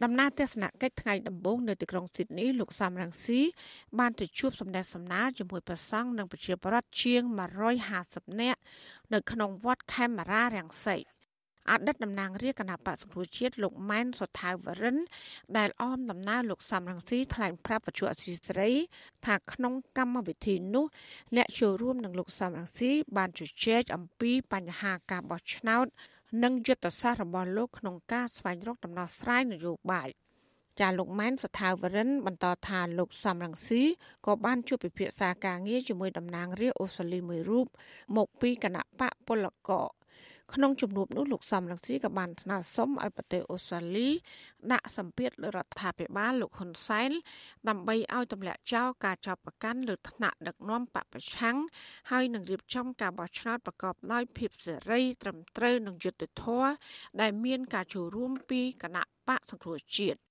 ដំណើរទស្សនកិច្ចថ្ងៃដំបូងនៅទីក្រុងស៊ីដនីលោកសំរងស៊ីបានទៅជួបសម្ដេចសម្ដាជាមួយព្រះសង្ឃនិងប្រជាពលរដ្ឋជាង150នាក់នៅក្នុងវត្តខេមរារាំងសី អតីតតំណាងរាជគណៈបក្សសង្គ្រោះជាតិលោកម៉ែនសុថាវរិន ដែលអមដំណើរលោកសំរងស៊ីថ្លែងប្រាប់បច្ចុប្បន្នអសីស្រី ថាក្នុងកម្មវិធីនោះអ្នកចូលរួមនឹងលោកសំរងស៊ីបានជជែកអំពីបញ្ហាការបោះឆ្នោត និងយុទ្ធសាស្ត្ររបស់លោកក្នុងការស្វែងរកដំណោះស្រាយនយោបាយចាលោកម៉ែនសថាវរិន បន្តថាលោកសំរងស៊ីក៏បានជួបពិភាក្សាការងារជាមួយតំណាងរាស្ត្រអូស្ត្រាលីមួយរូបមកពីគណៈបកពលករ ក្នុងជំនួបនោះលោកសំរងស៊ីក៏បានស្នើសុំឲ្យប្រទេសអូស្ត្រាលី ដាក់សម្ពាធលើរដ្ឋាភិបាលលោកហ៊ុនសែនដើម្បីឲ្យទម្លាក់ចោលការចាប់ប្រកាន់លើថ្នាក់ដឹកនាំបពប្រឆាំងហើយនឹងរៀបចំការបោះឆ្នោតប្រកបដោយភាពសេរីត្រឹមត្រូវនិងយុត្តិធម៌ដែលមានការចូលរួមពីគណៈបកសង្គ្រោះជាតិ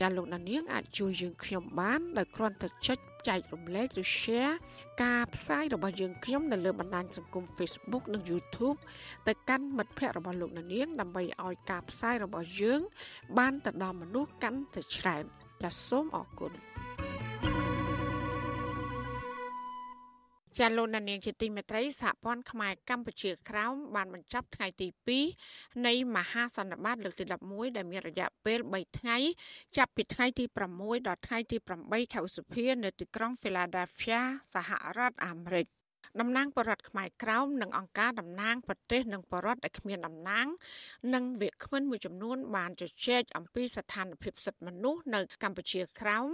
ចាលោកដានៀងអាចជួយយើងខ្ញុំបានដោយគ្រាន់តែចុចចែករំលែកឬ share ការផ្សាយរបស់យើងខ្ញុំនៅលើបណ្ដាញសង្គម Facebook និង YouTube ទៅកាន់មិត្តភ័ក្តិរបស់លោកនាង ដើម្បីឲ្យការផ្សាយរបស់យើង បានទៅដល់មនុស្សកាន់តែច្រើនចាសសូមអរគុណ ចាលោកនាងជាទីមេត្រីសហព័ន្ធខ្មែរកម្ពុជាក្រោមបានបញ្ចប់ថ្ងៃទី2នៃមហាសន្និបាតលើកទី11ដែលមានរយៈពេល3ថ្ងៃចាប់ពីថ្ងៃទី6ដល់ថ្ងៃទី8ខែឧសភានៅទីក្រុង Philadelphia សហរដ្ឋអាមេរិក តំណាងបរដ្ឋខ្មែរក្រោមនិងអង្គការតំណាងប្រទេសនិងបរដ្ឋដែលគ្មានតំណាង និងវាគ្មិនមួយចំនួន បានជជែកអំពីស្ថានភាពសិទ្ធិមនុស្សនៅកម្ពុជាក្រោម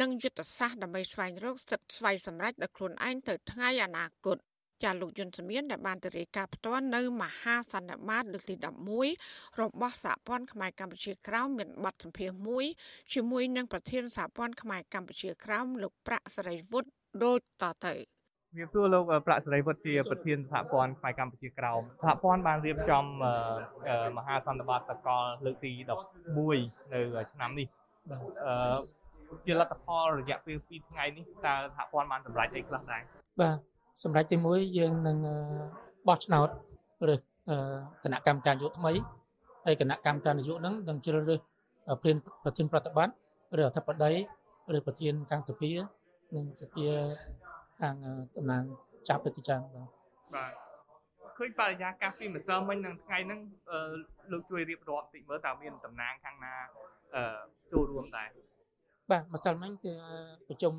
និងយុទ្ធសាស្ត្រដើម្បីស្វែងរកសិទ្ធិស្វ័យសម្រេចដោយខ្លួនឯងទៅថ្ងៃអនាគតចាលោកយុនសមៀនដែលបានទៅរាយការណ៍ផ្ទាល់នៅមហាសន្និបាតលើកទី11របស់សហព័ន្ធខ្មែរកម្ពុជាក្រោមមានបទសម្ភាសន៍មួយជាមួយនឹងប្រធានសហព័ន្ធខ្មែរកម្ពុជាក្រោមលោកប្រាក់សរិវុឌ្ឍដូចតទៅ ជំរាបសួរលោកប្រាក់សេរីវុឌ្ឍជាប្រធានសហព័ន្ធផ្នែកកម្ពុជាក្រោមសហព័ន្ធបានរៀបចំមហាសន្និបាតសកលលើកទី11នៅឆ្នាំនេះអឺជាលទ្ធផលរយៈពេល2ថ្ងៃនេះតើសហព័ន្ធបានសម្រេចអីខ្លះដែរបាទសម្រេចទី1យើងនឹងបោះឆ្នោតឬគណៈកម្មការនយោបាយថ្មីហើយគណៈកម្មការនយោបាយហ្នឹងនឹងជ្រើសរើសប្រធានប្រធានប្រតិបត្តិឬអធិបតីឬប្រធានខាងសភានិងសភា ខាងតំណាងចាប់ព្រឹត្តិការណ៍បាទបាទឃើញបរិយាកាសពីម្សិលមិញនឹងថ្ងៃហ្នឹងលោកជួយរៀបរាប់តិចមើលតើមានតំណាងខាងណាចូលរួមដែរបាទម្សិលមិញគឺប្រជុំ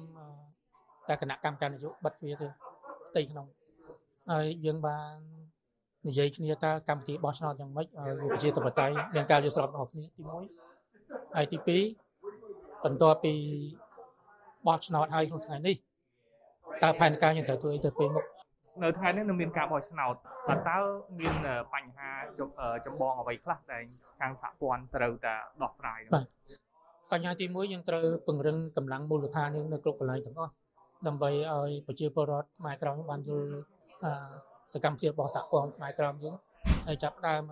តែគណៈកម្មការនយោបាយបិទទ្វារទៅផ្ទៃក្នុងហើយយើងបាននិយាយគ្នាតើកម្មវិធីបោះឆ្នោតយ៉ាងម៉េចឲ្យវាប្រជាធិបតេយ្យមានការយល់ស្របរបស់គ្នាទី1ហើយទី2បន្ទាប់ពីបោះឆ្នោតហើយក្នុងថ្ងៃនេះ តើផែនការយើងត្រូវធ្វើអីទៅពេលមុខនៅថ្ងៃនេះនឹងមានការបោះឆ្នោតតើតើមានបញ្ហាចម្បងអ្វីខ្លះដែលខាងសហព័ន្ធត្រូវតែដោះស្រាយបាទបញ្ហាទី1យើងត្រូវពង្រឹងកម្លាំងមូលដ្ឋានយើងនៅគ្រប់កន្លែងទាំងអស់ដើម្បីឲ្យប្រជាពលរដ្ឋខ្មែរក្រមបានយល់សកម្មភាពរបស់សហព័ន្ធខ្មែរក្រមយើងហើយចាប់ដើម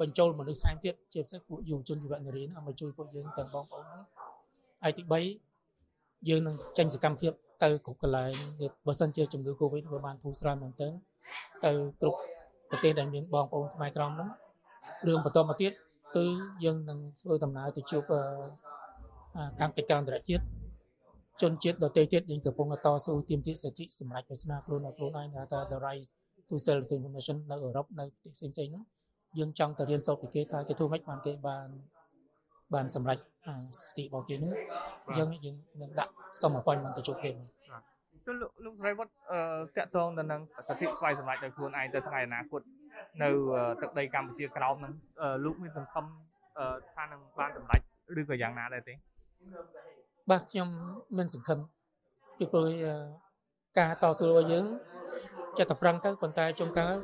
បញ្ចូលមនុស្សថែមទៀតជាពិសេសពួកយុវជនយុវនារីឲ្យមកជួយពួកយើងទាំងបងប្អូនហ្នឹងហើយទី3យើងនឹងចេញសកម្មភាព ទៅគ្រប់កន្លែងបើសិនជាជំងឺ Covid វាបានធូរស្រាលមែនទែនទៅគ្រប់ប្រទេសដែលមានបងប្អូនខ្មែរក្រមហ្នឹងរឿងបន្តមកទៀតគឺយើងនឹងធ្វើដំណើរទៅជួបកម្មកិច្ចការអន្តរជាតិជនជាតិដទៃទៀតយើងកំពុងតស៊ូទាមទារសិទ្ធិសម្រាប់វាសនាខ្លួនឲ្យខ្លួនឯងថា the right to self determination នៅអឺរ៉ុបនៅប្រទេសផ្សេងៗហ្នឹងយើងចង់ទៅរៀនសូត្រពីគេថាគេធ្វើម៉េចបានគេបាន បានសម្រេចសិទ្ធិរបស់គេនោះយើងយើងនឹងដាក់សុំ appointment ទៅជួបគេចុះលោកលោកស្រីវត្តអឺតាក់ទងទៅនឹងសិទ្ធិស្វ័យសម្រេចដោយខ្លួនឯងទៅថ្ងៃអនាគតនៅទឹកដីកម្ពុជាក្រោមហ្នឹងលោកមានសង្ឃឹមថានឹងបានសម្រេចឬក៏យ៉ាងណាដែរទេបាទខ្ញុំមានសង្ឃឹមពីព្រោះការតស៊ូរបស់យើងចិត្តតែប្រឹងទៅប៉ុន្តែជុំកាល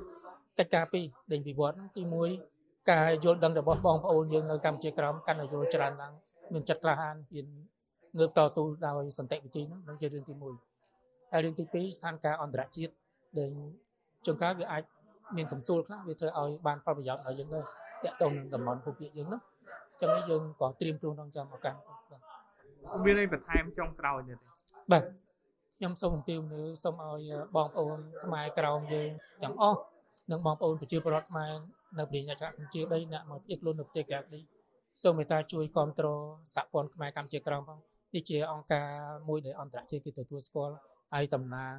កិច្ចការពីរដេញពីវត្តទី1 ការយល់ដឹងរបស់បងប្អូនយើងនៅកម្ពុជាក្រោមកាន់តែយល់ច្រើនឡើងមានចិត្តក្លាហានមានងើបតស៊ូដោយសន្តិវិធីនោះនឹងជារឿងទី1ហើយរឿងទី2ស្ថានភាពអន្តរជាតិដែលជួនកាលវាអាចមានកំសួលខ្លះវាធ្វើឲ្យបានផលប្រយោជន៍ដល់យើងដែរតាក់ទងនឹងតំបន់ភូមិភាគយើងនោះចឹងយើងក៏ត្រៀមខ្លួនក្នុងចាំឱកាសបាទមានអីបន្ថែមចុងក្រោយទៀតបាទខ្ញុំសូមអំពាវនាវសូមឲ្យបងប្អូនខ្មែរក្រោមយើងទាំងអស់និងបងប្អូនប្រជាពលរដ្ឋខ្មែរ នៅប្រទេសកម្ពុជាដីអ្នកមកពីខ្លួននៅប្រទេសក្រៅដីសូមមេត្តាជួយគ្រប់គ្រងសហព័ន្ធខ្មែរកម្ពុជាក្រមផងនេះជាអង្គការមួយដែលអន្តរជាតិគេទទួលស្គាល់ហើយតំណាង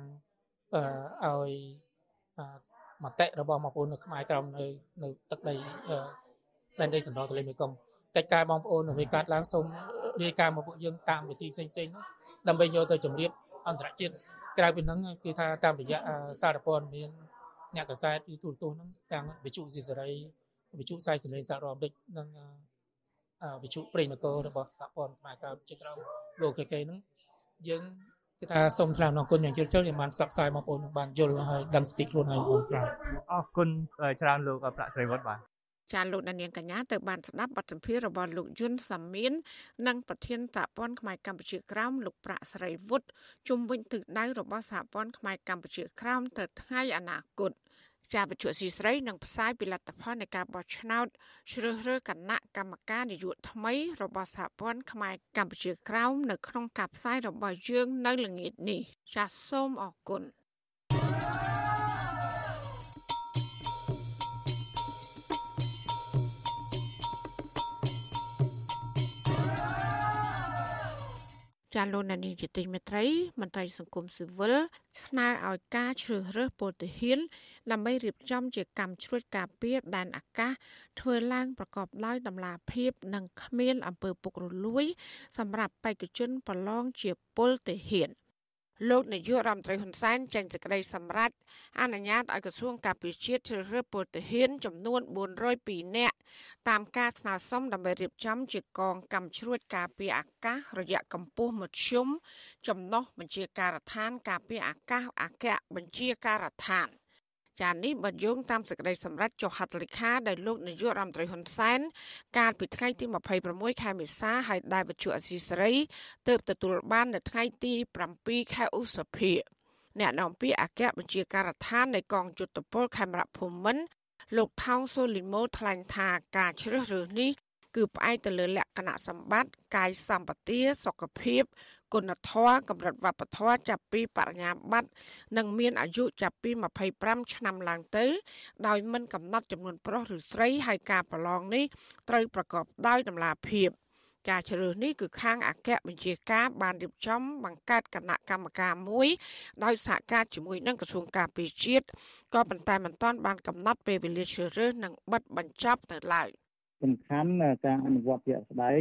អឺឲ្យមតិរបស់បងប្អូននៅខ្មែរក្រមនៅនៅទឹកដីដែនដីសម្រងទន្លេមេគង្គកិច្ចការបងប្អូននៅវិកាត់ឡើងសូមរាយការណ៍មកពួកយើងតាមវិធីផ្សេងផ្សេងដើម្បីយកទៅជម្រាបអន្តរជាតិក្រៅពីហ្នឹងគឺថាតាមរយៈសារព័ត៌មាន អ្នកកសែតឬទូរទស្សន៍ហ្នឹងទាំងវិទ្យុស៊ីសេរីវិទ្យុសាយសេរីសហរដ្ឋអាមេរិកនិងវិទ្យុព្រៃនគររបស់សហព័ន្ធខ្មែរកើតជាក្រុមលោកគេគេហ្នឹងយើងគឺថាសូមថ្លែងអំណរគុណយ៉ាងជ្រាលជ្រៅដែលបានផ្សព្វផ្សាយបងប្អូនបានយល់ហើយដឹងស្ទីខ្លួនហើយបងប្អូនអរគុណច្រើនលោកប្រាក់ស្រីវត្តបាទចាលោកដានៀងកញ្ញាទៅបានស្ដាប់បទសម្ភាសន៍របស់លោកយុនសាមៀននិងប្រធានសហព័ន្ធខ្មែរកម្ពុជាក្រោមលោកប្រាក់ស្រីវុឌ្ឍជុំវិញទិសដៅរបស់សហព័ន្ធខ្មែរកម្ពុជាក្រោមទៅថ្ងៃអនាគត ជាវិទ្យុស៊ីស្រីនឹងផ្សាយពីលទ្ធផលនៃការបោះឆ្នោតជ្រើសរើសគណៈកម្មការនយោបាយថ្មី របស់សហព័ន្ធខ្មែរកម្ពុជាក្រោមនៅក្នុងការផ្សាយរបស់យើងនៅល្ងាចនេះចាសសូមអរគុណ ចាលោកនានីជាទីមេត្រីមន្ត្រីសង្គមស៊ីវិលស្នើឲ្យការជ្រើសរើសពលទាហានដើម្បីរៀបចំជាកម្មជ្រួតការពារដែនអាកាសធ្វើឡើងប្រកបដោយតម្លាភាព និងគ្មានអំពើពុករលួយ សម្រាប់បេក្ខជនប្រឡងជាពលទាហាន លោកនាយករដ្ឋមន្ត្រីហ៊ុនសែនចេញសេចក្តីសម្រេចអនុញ្ញាតឲ្យក្រសួងការពារជាតិជ្រើសរើសពលទាហានចំនួន402នាក់តាមការស្នើសុំដើម្បីរៀបចំជាកងកម្មជ្រួតការពារអាកាសរយៈកម្ពស់មធ្យមចំណុះបញ្ជាការដ្ឋានការពារអាកាសអគ្គបញ្ជាការដ្ឋាន ចាននេះបើយោងតាមសេចក្តីសម្រេចចុះហត្ថលេខាដោយលោកនាយករដ្ឋមន្ត្រីហ៊ុនសែនកាលពីថ្ងៃទី26ខែមេសាហើយដែលវិទ្យុអសីសេរីទើបទទួលបាននៅថ្ងៃទី7ខែឧសភាអ្នកនាំពាក្យអគ្គបញ្ជាការដ្ឋាននៃកងយុទ្ធពលខេមរៈភូមិន្ទលោកថោងសូលីម៉ូថ្លែងថាការជ្រើសរើសនេះគឺផ្អែកទៅលើលក្ខណៈសម្បត្តិកាយសម្បទាសុខភាព គុណធម៌កម្រិតវប្បធម៌ចាប់ពីបរិញ្ញាបត្រនិងមានអាយុចាប់ពី25ឆ្នាំឡើងទៅ ដោយមិនកំណត់ចំនួនប្រុសឬស្រីហើយការប្រឡងនេះត្រូវប្រកបដោយតម្លាភាពការជ្រើសនេះគឺខាងអគ្គបញ្ជាការបានរៀបចំបង្កើតគណៈកម្មការមួយដោយសហការជាមួយនឹងក្រសួងការពារជាតិក៏ប៉ុន្តែមិនទាន់បានកំណត់ពេលវេលាជ្រើសរើសនិងបិទបញ្ចប់ទៅឡើយ។ សំខាន់ការអនុវត្តជាក់ស្ដែង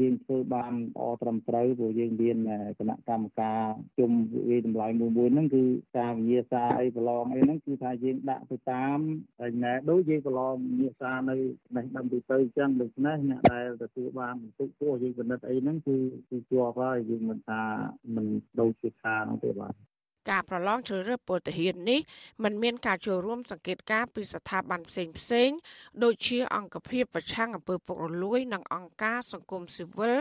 យើងធ្វើបានល្អត្រឹមត្រូវព្រោះយើងមានគណៈកម្មការជុំវិតម្លៃមួយមួយហ្នឹងគឺការវិញ្ញាសាអីប្រឡងអីហ្នឹងគឺថាយើងដាក់ទៅតាមហើយណែដូចយើងប្រឡងវិញ្ញាសានៅនេះដឹងទៅទៅអញ្ចឹងដូច្នេះអ្នកដែលទទួលបានបន្ទុកពោះយើងពិនិត្យអីហ្នឹងគឺគឺជាប់ហើយយើងមិនថាមិនដូចជាខានោះទេបាទ ការប្រឡងជ្រើសរើសពលទាហាននេះមិនមានការចូលរួមសង្កេតការពីស្ថាប័នផ្សេងផ្សេងដូចជាអង្គភាពប្រឆាំងអំពើពុករលួយ និងអង្គការសង្គមស៊ីវិល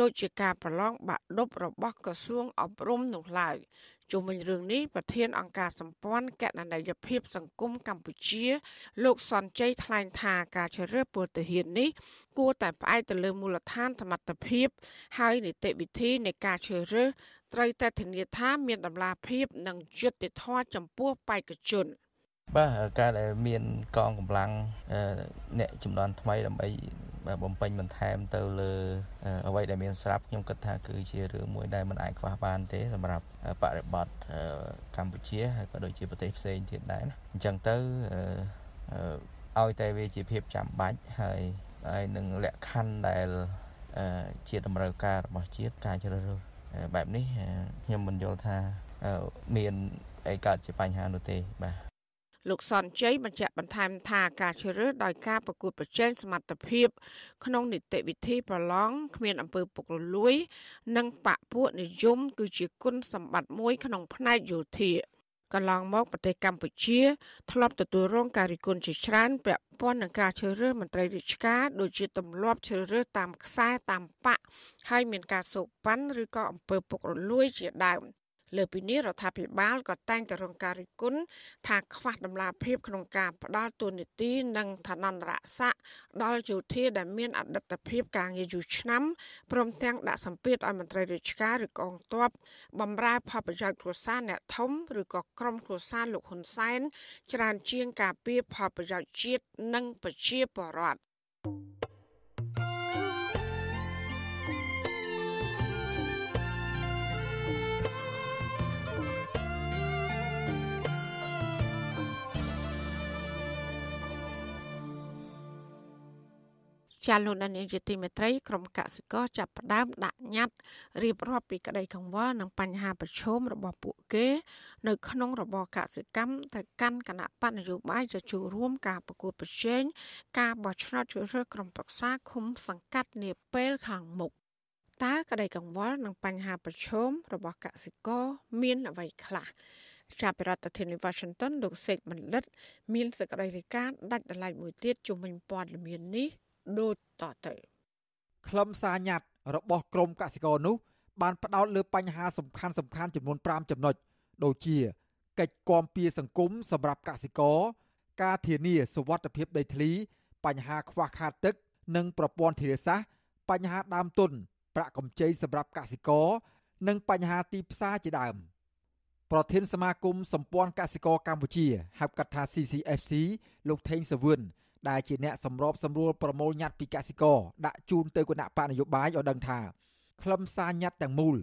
ដូចជាការប្រឡងបាក់ឌុបរបស់ក្រសួងអប់រំនោះឡើយ ជុំវិញរឿងនេះប្រធានអង្គការសម្ព័ន្ធកណន័យភាពសង្គមកម្ពុជា លោកសនជ័យថ្លែងថាការជ្រើសរើសពលទាហាននេះគួរតែផ្អែកទៅលើមូលដ្ឋានសមត្ថភាព ហើយនីតិវិធីនៃការជ្រើសរើសត្រូវតែធានាថាមានតម្លាភាពនិងយុត្តិធម៌ចំពោះបេក្ខជន បាទការដែលមានកងកម្លាំងអ្នកចំនួនថ្មីដើម្បីបំពេញបន្ថែមទៅលើអ្វីដែលមានស្រាប់ខ្ញុំគិតថាគឺជារឿងមួយដែលមិនអាចខ្វះបានទេសម្រាប់បរិបទកម្ពុជាហើយក៏ដូចជាប្រទេសផ្សេងទៀតដែរណាអញ្ចឹងទៅឲ្យតែវាជាភាពចាំបាច់ហើយហើយនឹងលក្ខខណ្ឌដែលជាតម្រូវការរបស់ជាតិការជ្រើសរើសបែបនេះខ្ញុំមិនយល់ថាមានអីកើតជាបញ្ហានោះទេបាទ លោកសនជ័យបញ្ជាក់បន្ថែមថាការជ្រើសរើសដោយការប្រកួតប្រជែងសមត្ថភាព ក្នុងនីតិវិធីប្រឡងគ្មានអំពើពុករលួយ និងបពពួកនិយម គឺជាគុណសម្បត្តិមួយក្នុងផ្នែកយោធាកន្លងមកប្រទេសកម្ពុជា ធ្លាប់ទទួលរងការរិះគន់ជាច្រើនពាក់ព័ន្ធនឹងការជ្រើសរើសមន្ត្រីរាជការដូចជាទម្លាប់ជ្រើសរើសតាមខ្សែតាមបកហើយមានការសោកប៉ាន់ឬក៏អំពើពុករលួយជាដើម លើពីនេះរដ្ឋាភិបាលក៏តែងតែរងការរិះគន់ថាខ្វះដំណាភាពក្នុងការផ្ដាល់ទូនីតិនិងឋានន្តរស័ក្តិដល់យោធាដែលមានអតីតភាពការងារយូរឆ្នាំព្រមទាំងដាក់សម្ពាធឲ្យមន្ត្រីរាជការឬកងទ័ពបំរើផលប្រយោជន៍គ្រួសារអ្នកធំឬក៏ក្រុមគ្រួសារលោកហ៊ុនសែនច្រើនជាងការពារផលប្រយោជន៍ជាតិនិងប្រជាពលរដ្ឋ ចាលោកនាយកជាទីមេត្រីក្រុមកសិករចាប់ផ្ដើមដាក់ញត្តិរៀបរាប់ពីក្តីកង្វល់និងបញ្ហាប្រឈមរបស់ពួកគេ នៅក្នុងរបរកសិកម្មទៅកាន់គណៈបណ្ឌនយោបាយទៅចូលរួមការប្រកួតប្រជែងការបោះឆ្នោតជ្រើសរើសក្រុមប្រឹក្សាឃុំសង្កាត់នាពេលខាងមុខតើក្តីកង្វល់និងបញ្ហាប្រឈមរបស់កសិករមានអ្វីខ្លះចាប់ពីរដ្ឋធានី Washington លោកសេកបណ្ឌិត មានសេចក្តីរាយការណ៍ដាច់ដライមួយទៀតជុំវិញព័ត៌មាននេះ ដូចតទៅខ្លឹមសារញត្តិរបស់ក្រមកសិករនោះបានផ្ដោតលើបញ្ហាសំខាន់សំខាន់ចំនួន5ចំណុចដូចជាកិច្ចគាំពៀសង្គមសម្រាប់កសិករការធានាសុវត្ថិភាពដីធ្លី បញ្ហាខ្វះខាតទឹក និងប្រព័ន្ធធារាសាស្ត្របញ្ហាដើមទុនប្រាក់កម្ចីសម្រាប់កសិករនិងបញ្ហាទីផ្សារជាដើមប្រធានសមាគមសម្ព័ន្ធកសិករកម្ពុជាហៅកាត់ថា CCFC លោកថេងសវឿន ដែលជាអ្នកសម្របសម្រួលប្រមូលញត្តិពីកសិករដាក់ជូនទៅគណៈបកនយោបាយឲ្យដឹងថាខ្លឹមសារញត្តិទាំងមូល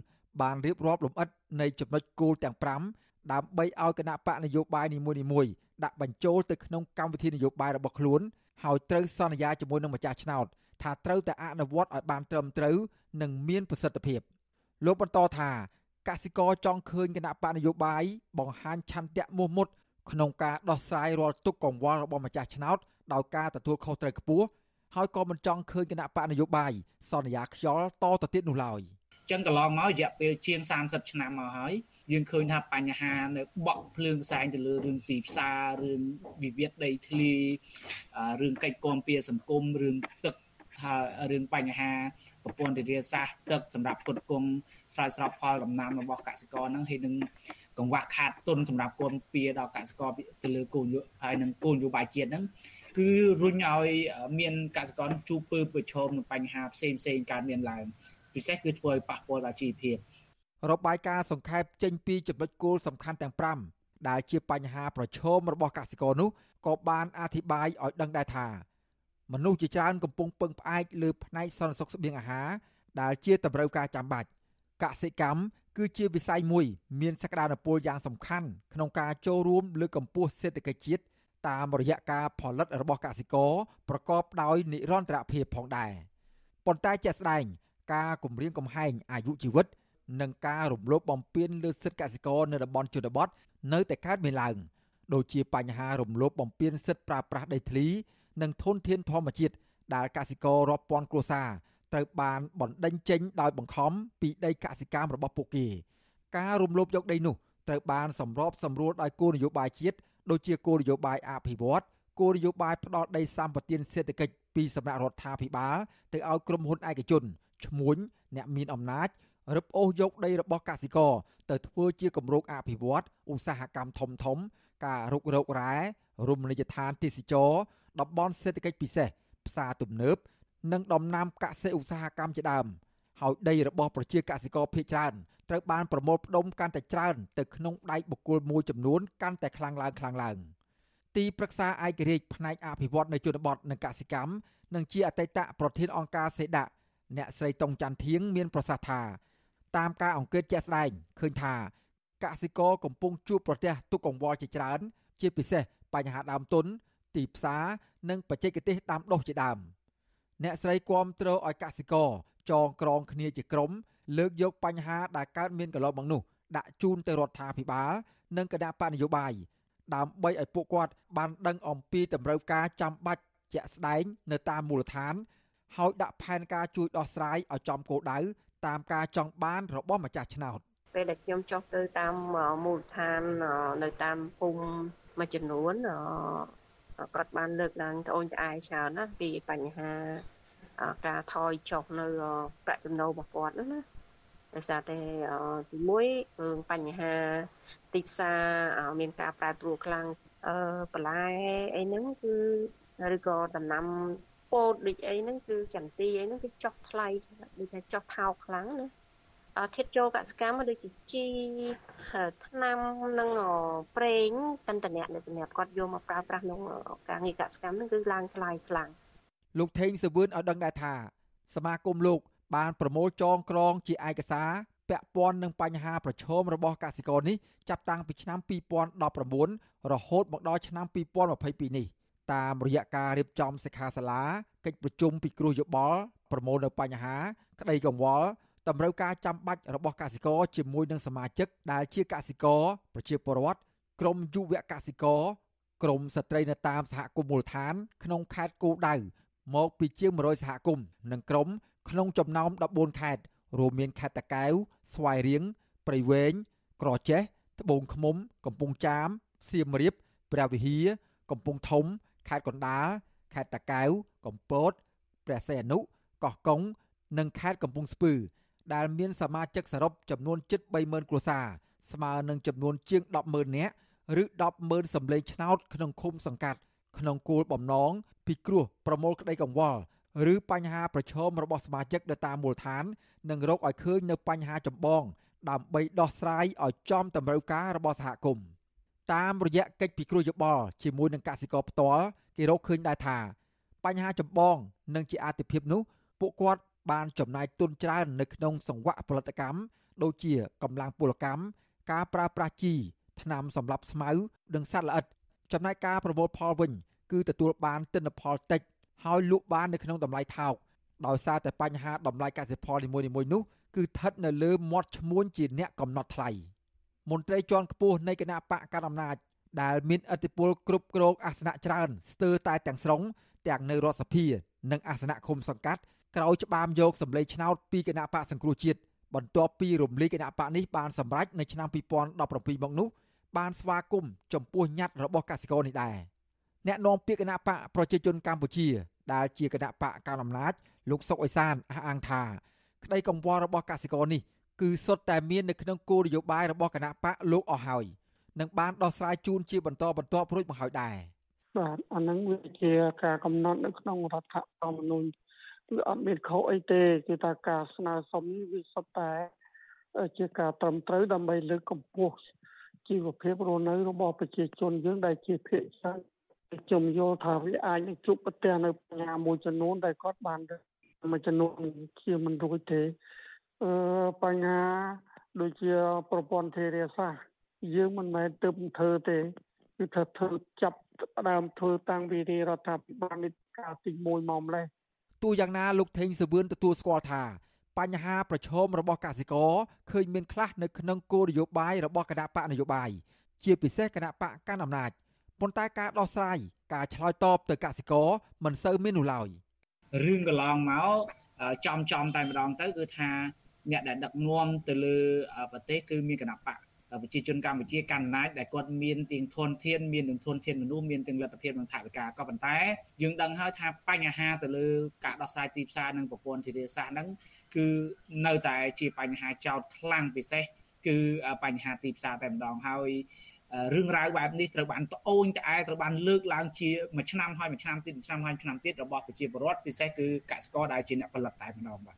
បានរៀបរាប់លម្អិតនៃចំណុចគោលទាំង5ដើម្បីឲ្យគណៈបកនយោបាយនីមួយៗដាក់បញ្ចូលទៅក្នុងកម្មវិធីនយោបាយរបស់ខ្លួនហើយត្រូវសន្យាជាមួយនឹងម្ចាស់ឆ្នោតថាត្រូវតែអនុវត្តឲ្យបានត្រឹមត្រូវនិងមានប្រសិទ្ធភាពលោកបន្តថាកសិករចង់ឃើញគណៈបកនយោបាយបង្ហាញឆន្ទៈមោះមុតក្នុងការដោះស្រាយរាល់ទុកកង្វល់របស់ម្ចាស់ឆ្នោត ដោយការទទួលខុសត្រូវខ្ពស់ហើយក៏មិនចង់ឃើញគណៈបកនយោបាយសន្យាខ្យល់តទៅទៀតនោះឡើយចឹងកន្លងមករយៈពេលជាង30ឆ្នាំមកហើយយើងឃើញថាបញ្ហានៅបក់ភ្លើងផ្សែងទៅលើរឿងទីផ្សាររឿងវិវាទដីធ្លីរឿងកិច្ចគាំពៀសង្គមរឿងទឹកថារឿងបញ្ហាប្រព័ន្ធធារាសាស្ត្រទឹកសម្រាប់គុតគង់ស្រោចស្រពផលដំណាំរបស់កសិករហ្នឹងហើយនឹងកង្វះខាតទុនសម្រាប់គាំពៀដល់កសិករទៅលើគោលនយោបាយនិងគោលនយោបាយជាតិហ្នឹង គឺរុញឲ្យមានកសិករជួបពើប្រឈមនឹងបញ្ហាផ្សេងផ្សេងកើតមានឡើងពិសេសគឺធ្វើឲ្យប៉ះពាល់ដល់ជីវភាពរបាយការណ៍សង្ខេបចេញពីចំណុចគោលសំខាន់ទាំង5ដែលជាបញ្ហាប្រឈមរបស់កសិករនោះក៏បានអធិប្បាយឲ្យដឹងដែរថាមនុស្សជាច្រើនកំពុងពឹងផ្អែកលើផ្នែកសន្តិសុខស្បៀងអាហារដែលជាតម្រូវការចាំបាច់កសិកម្មគឺជាវិស័យមួយ មានសក្តានុពលយ៉ាងសំខាន់ក្នុងការចូលរួមលើកកម្ពស់សេដ្ឋកិច្ចជាតិ តាមរយៈការផលិតរបស់កសិករប្រកបដោយនិរន្តរភាពផងដែរប៉ុន្តែជាក់ស្ដែង ការគម្រាមកំហែងអាយុជីវិត និងការរំលោភបំពានលើសិទ្ធិកសិករនៅតំបន់ជនបទនៅតែកើតមានឡើងដូចជាបញ្ហារំលោភបំពានសិទ្ធិប្រើប្រាស់ដីធ្លី និងធនធានធម្មជាតិដែលកសិកររាប់ពាន់គ្រួសារត្រូវបានបណ្ដេញចេញដោយបង្ខំពីដីកសិកម្មរបស់ពួកគេ ការរំលោភយកដីនោះត្រូវបានសម្របសម្រួលដោយគោលនយោបាយជាតិ ដូចជាគោលនយោបាយអភិវឌ្ឍគោលនយោបាយផ្ដល់ដីសម្បត្តិសេដ្ឋកិច្ចពីសំណាក់រដ្ឋាភិបាលទៅឲ្យក្រុមហ៊ុនឯកជនឈ្មួញអ្នកមានអំណាចរឹបអូសយកដីរបស់កសិករទៅធ្វើជាគម្រោងអភិវឌ្ឍឧស្សាហកម្មធំធំ ការរុករករ៉ែរមណីយដ្ឋានទេសចរតំបន់សេដ្ឋកិច្ចពិសេសផ្សារទំនើបនិងដំណាំកសិឧស្សាហកម្មជាដើម ហើយដីរបស់ប្រជាកសិករភ ieck ច្រើនត្រូវបានប្រមូលផ្ដុំកាន់តែច្រើនទៅក្នុងដៃបុគ្គលមួយចំនួនកាន់តែខ្លាំងឡើងខ្លាំងឡើងទីប្រឹក្សាឯករាជ្យផ្នែកអភិវឌ្ឍនៅជនបទនិងកសិកម្មនិងជាអតីតប្រធានអង្គការសេដាអ្នកស្រីតុងច័ន្ទធៀងមានប្រសាសន៍ថាតាមការអង្កេតជាក់ស្ដែងឃើញថាកសិករកំពុងជួបប្រទះទុកកង្វល់ជាច្រើន ជាពិសេសបញ្ហាដើមទុន ទីផ្សារនិងបច្ចេកទេសដាំដុះជាដើមអ្នកស្រីគាំទ្រឲ្យកសិករ ចងក្រងគ្នាជាក្រុមលើកយកបញ្ហាដែលកើតមានកន្លងមកនោះដាក់ជូនទៅរដ្ឋាភិបាល និងគណៈបកនយោបាយដើម្បីឲ្យពួកគាត់បានដឹងអំពីតម្រូវការចាំបាច់ជាក់ស្ដែងនៅតាមមូលដ្ឋានហើយដាក់ផែនការជួយដោះស្រាយឲ្យចំគោលដៅតាមការចង់បានរបស់ម្ចាស់ឆ្នោតពេលដែលខ្ញុំចុះទៅតាមមូលដ្ឋាននៅតាមភូមិមួយចំនួនគាត់បានលើកឡើងត្អូញត្អែច្រើនណាពីបញ្ហា ការថយចុះនៅប្រាក់ចំណូលរបស់គាត់ណាដោយសារតែទីមួយរឿងបញ្ហាទីផ្សារមានការប្រែប្រួលខ្លាំងអឺបន្លែអីហ្នឹងគឺឬក៏ដំណាំពោតដូចអីហ្នឹងគឺចន្ទីអីហ្នឹងគឺចុះថ្លៃដូចថាចុះថោកខ្លាំងណាធិតចូលកសកម្មដូចជាជីថ្នាំនិងប្រេងតន្តនៈនៅសម្រាប់គាត់យកមកប្រើប្រាស់ក្នុងការងារកសកម្មហ្នឹងគឺឡើងថ្លៃខ្លាំង លោកថេងសវឿនឲ្យដឹងដែរថាសមាគមលោកបានប្រមូលចងក្រងជាឯកសារពាក់ព័ន្ធនឹងបញ្ហាប្រឈមរបស់កសិករនេះចាប់តាំងពីឆ្នាំ2019រហូតមកដល់ឆ្នាំ2022នេះតាមរយៈការរៀបចំសិក្ខាសាលាកិច្ចប្រជុំពិគ្រោះយោបល់ប្រមូលនៅបញ្ហា ក្តីកង្វល់តម្រូវការចាំបាច់របស់កសិករជាមួយនឹងសមាជិកដែលជាកសិករប្រជាពលរដ្ឋក្រមយុវកសិករក្រមស្ត្រីនៅតាមសហគមន៍មូលដ្ឋាន ក្នុងខេត្តគោដៅ មកពីជាង100សហគមន៍និងក្រមក្នុងចំណោម14ខេត្តរួមមានខេត្តតាកែវស្វាយរៀងព្រៃវែងក្រចេះត្បូងឃ្មុំ កំពង់ចាមសៀមរាបព្រះវិហារកំពង់ធំខេត្តកណ្ដាលខេត្តតាកែវកំពតព្រះសីហនុកោះកុងនិងខេត្តកំពង់ស្ពឺ ដែលមានសមាជិកសរុបចំនួនជិត30000គ្រួសារស្មើនឹងចំនួនជាង100,000នាក់ឬ100,000សម្លេងឆ្នោតក្នុងឃុំសង្កាត់ ក្នុងគោលបំណងពិគ្រោះប្រមូលក្តីកង្វល់ឬបញ្ហាប្រឈមរបស់សមាជិកនៅតាមមូលដ្ឋាននិងរកឲ្យឃើញនៅបញ្ហាចម្បង ដើម្បីដោះស្រាយឲ្យចំតម្រូវការរបស់សហគមន៍តាមរយៈកិច្ចពិគ្រោះយោបល់ជាមួយនឹងកសិករផ្ទាល់គេរកឃើញដែរថាបញ្ហាចម្បងនិងជាអាទិភាពនោះពួកគាត់បានចំណាយទុនច្រើននៅក្នុងសង្វាក់ផលិតកម្មដូចជាកម្លាំងពលកម្មការប្រើប្រាស់ជីថ្នាំសម្លាប់ស្មៅនិងសត្វល្អិត ចំណែកការប្រមូលផលវិញ គឺទទួលបានទិន្នផលតិចហើយលក់បាននៅក្នុងតម្លៃថោកដោយសារតែបញ្ហាតម្លៃកសិផលនីមួយៗនោះគឺស្ថិតនៅលើមាត់ឈ្មួញជាអ្នកកំណត់ថ្លៃមន្ត្រីជាន់ខ្ពស់នៃគណៈបកកណ្ដាលអំណាចដែលមានអធិបុលគ្រប់គ្រងអាសនៈច្រើនស្ទើរតែទាំងស្រុងទាំងនៅរដ្ឋសភា និងអាសនៈឃុំសង្កាត់ក្រោយច្បាមយកសម្លេងឆ្នោតពីគណៈបកសង្គ្រោះជាតិបន្ទាប់ពីរំលាយគណៈបកនេះបានសម្រេចនៅឆ្នាំ2017មកនោះ បានស្វាគមន៍ចំពោះញត្តិរបស់កសិករនេះដែរអ្នកនាំពាក្យគណៈបកប្រជាជនកម្ពុជាដែលជាគណៈបកកណ្ដាលអំណាចលោកសុកអេសានអះអាងថាក្តីកង្វល់របស់កសិករនេះគឺសុទ្ធតែមាននៅក្នុងគោលនយោបាយរបស់គណៈបកលោកអស់ហើយនឹងបានដោះស្រាយជូនជាបន្តបន្ទាប់រួចមកហើយដែរបាទអានឹងវាជាការកំណត់នៅក្នុងរដ្ឋធម្មនុញ្ញគឺអត់មានខុសអីទេគឺថាការស្នើសុំវាសុទ្ធតែជាការត្រឹមត្រូវដើម្បីលើកកម្ពស់ ជីវភាពរស់នៅរបស់ប្រជាជនយើងដែលជាភាគច្រើនខ្ញុំយល់ថាវាអាចនឹងជួបប្រទះនៅបញ្ហាមួយចំនួនដែលគាត់បានមួយចំនួនជាមិនរួចទេអឺបញ្ហាដូចជាប្រព័ន្ធធារាសាស្ត្រយើងមិនមែនទៅធ្វើទេគឺថាធ្វើចាប់ដើមធ្វើតាំងពីរដ្ឋាភិបាលនេះកាលទី1មកម្លេះទោះយ៉ាងណាលោកថេងសវឿនទទួលស្គាល់ថា បញ្ហាប្រឈមរបស់កសិករឃើញមានខ្លះនៅក្នុងគោលនយោបាយរបស់គណៈបកនយោបាយជាពិសេសគណៈបកកាន់អំណាចប៉ុន្តែការដោះស្រាយការឆ្លើយតបទៅកសិករមិនសូវមាននោះឡើយរឿងកន្លងមកចំចំតែម្ដងទៅគឺថាអ្នកដែលដឹកនាំទៅលើប្រទេសគឺមានគណៈបកប្រជាជនកម្ពុជាកាន់អំណាចដែលគាត់មានទាំងធនធានមានទាំងធនធានមនុស្សមានទាំងលទ្ធភាពនិងថវិកាក៏ប៉ុន្តែយើងដឹងហើយថាបញ្ហាទៅលើការដោះស្រាយទីផ្សារនិងប្រព័ន្ធធារាសាស្ត្រហ្នឹង គឺនៅតែជាបញ្ហាចោតខ្លាំងពិសេសគឺបញ្ហាទីផ្សារតែម្ដងហើយរឿងរ៉ាវបែបនេះត្រូវបានត្អូញត្អែត្រូវបានលើកឡើងជាមួយឆ្នាំហើយមួយឆ្នាំទៀតមួយឆ្នាំហើយឆ្នាំទៀតរបស់ប្រជាពលរដ្ឋពិសេសគឺកសិករដែលជាអ្នកផលិតតែម្ដងបាទ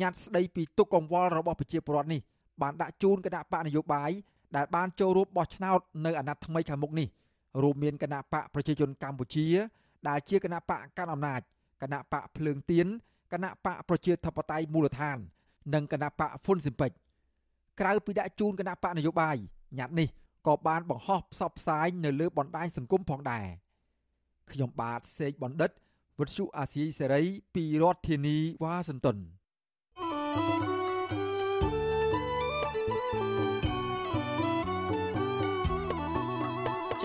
ញត្តិស្ដីពីទុកកង្វល់របស់ប្រជាពលរដ្ឋនេះបានដាក់ជូនគណៈបកនយោបាយដែលបានចូលរួមបោះឆ្នោតនៅអាណត្តិថ្មីខាងមុខនេះរួមមានគណៈបកប្រជាជនកម្ពុជា ដែលជាគណៈបកកាន់អំណាចគណៈបកភ្លើងទៀន គណៈបកប្រជាធិបតេយ្យមូលដ្ឋាន និងគណៈបកហ្វុនស៊ីមពេចក្រៅពីដាក់ជូនគណៈបកនយោបាយញត្តិនេះក៏បានបង្ហោះផ្សព្វផ្សាយនៅលើបណ្ដាញសង្គមផងដែរខ្ញុំបាទសេកបណ្ឌិតវិទ្យុអាស៊ីសេរីពីរដ្ឋធានីវ៉ាស៊ីនតោន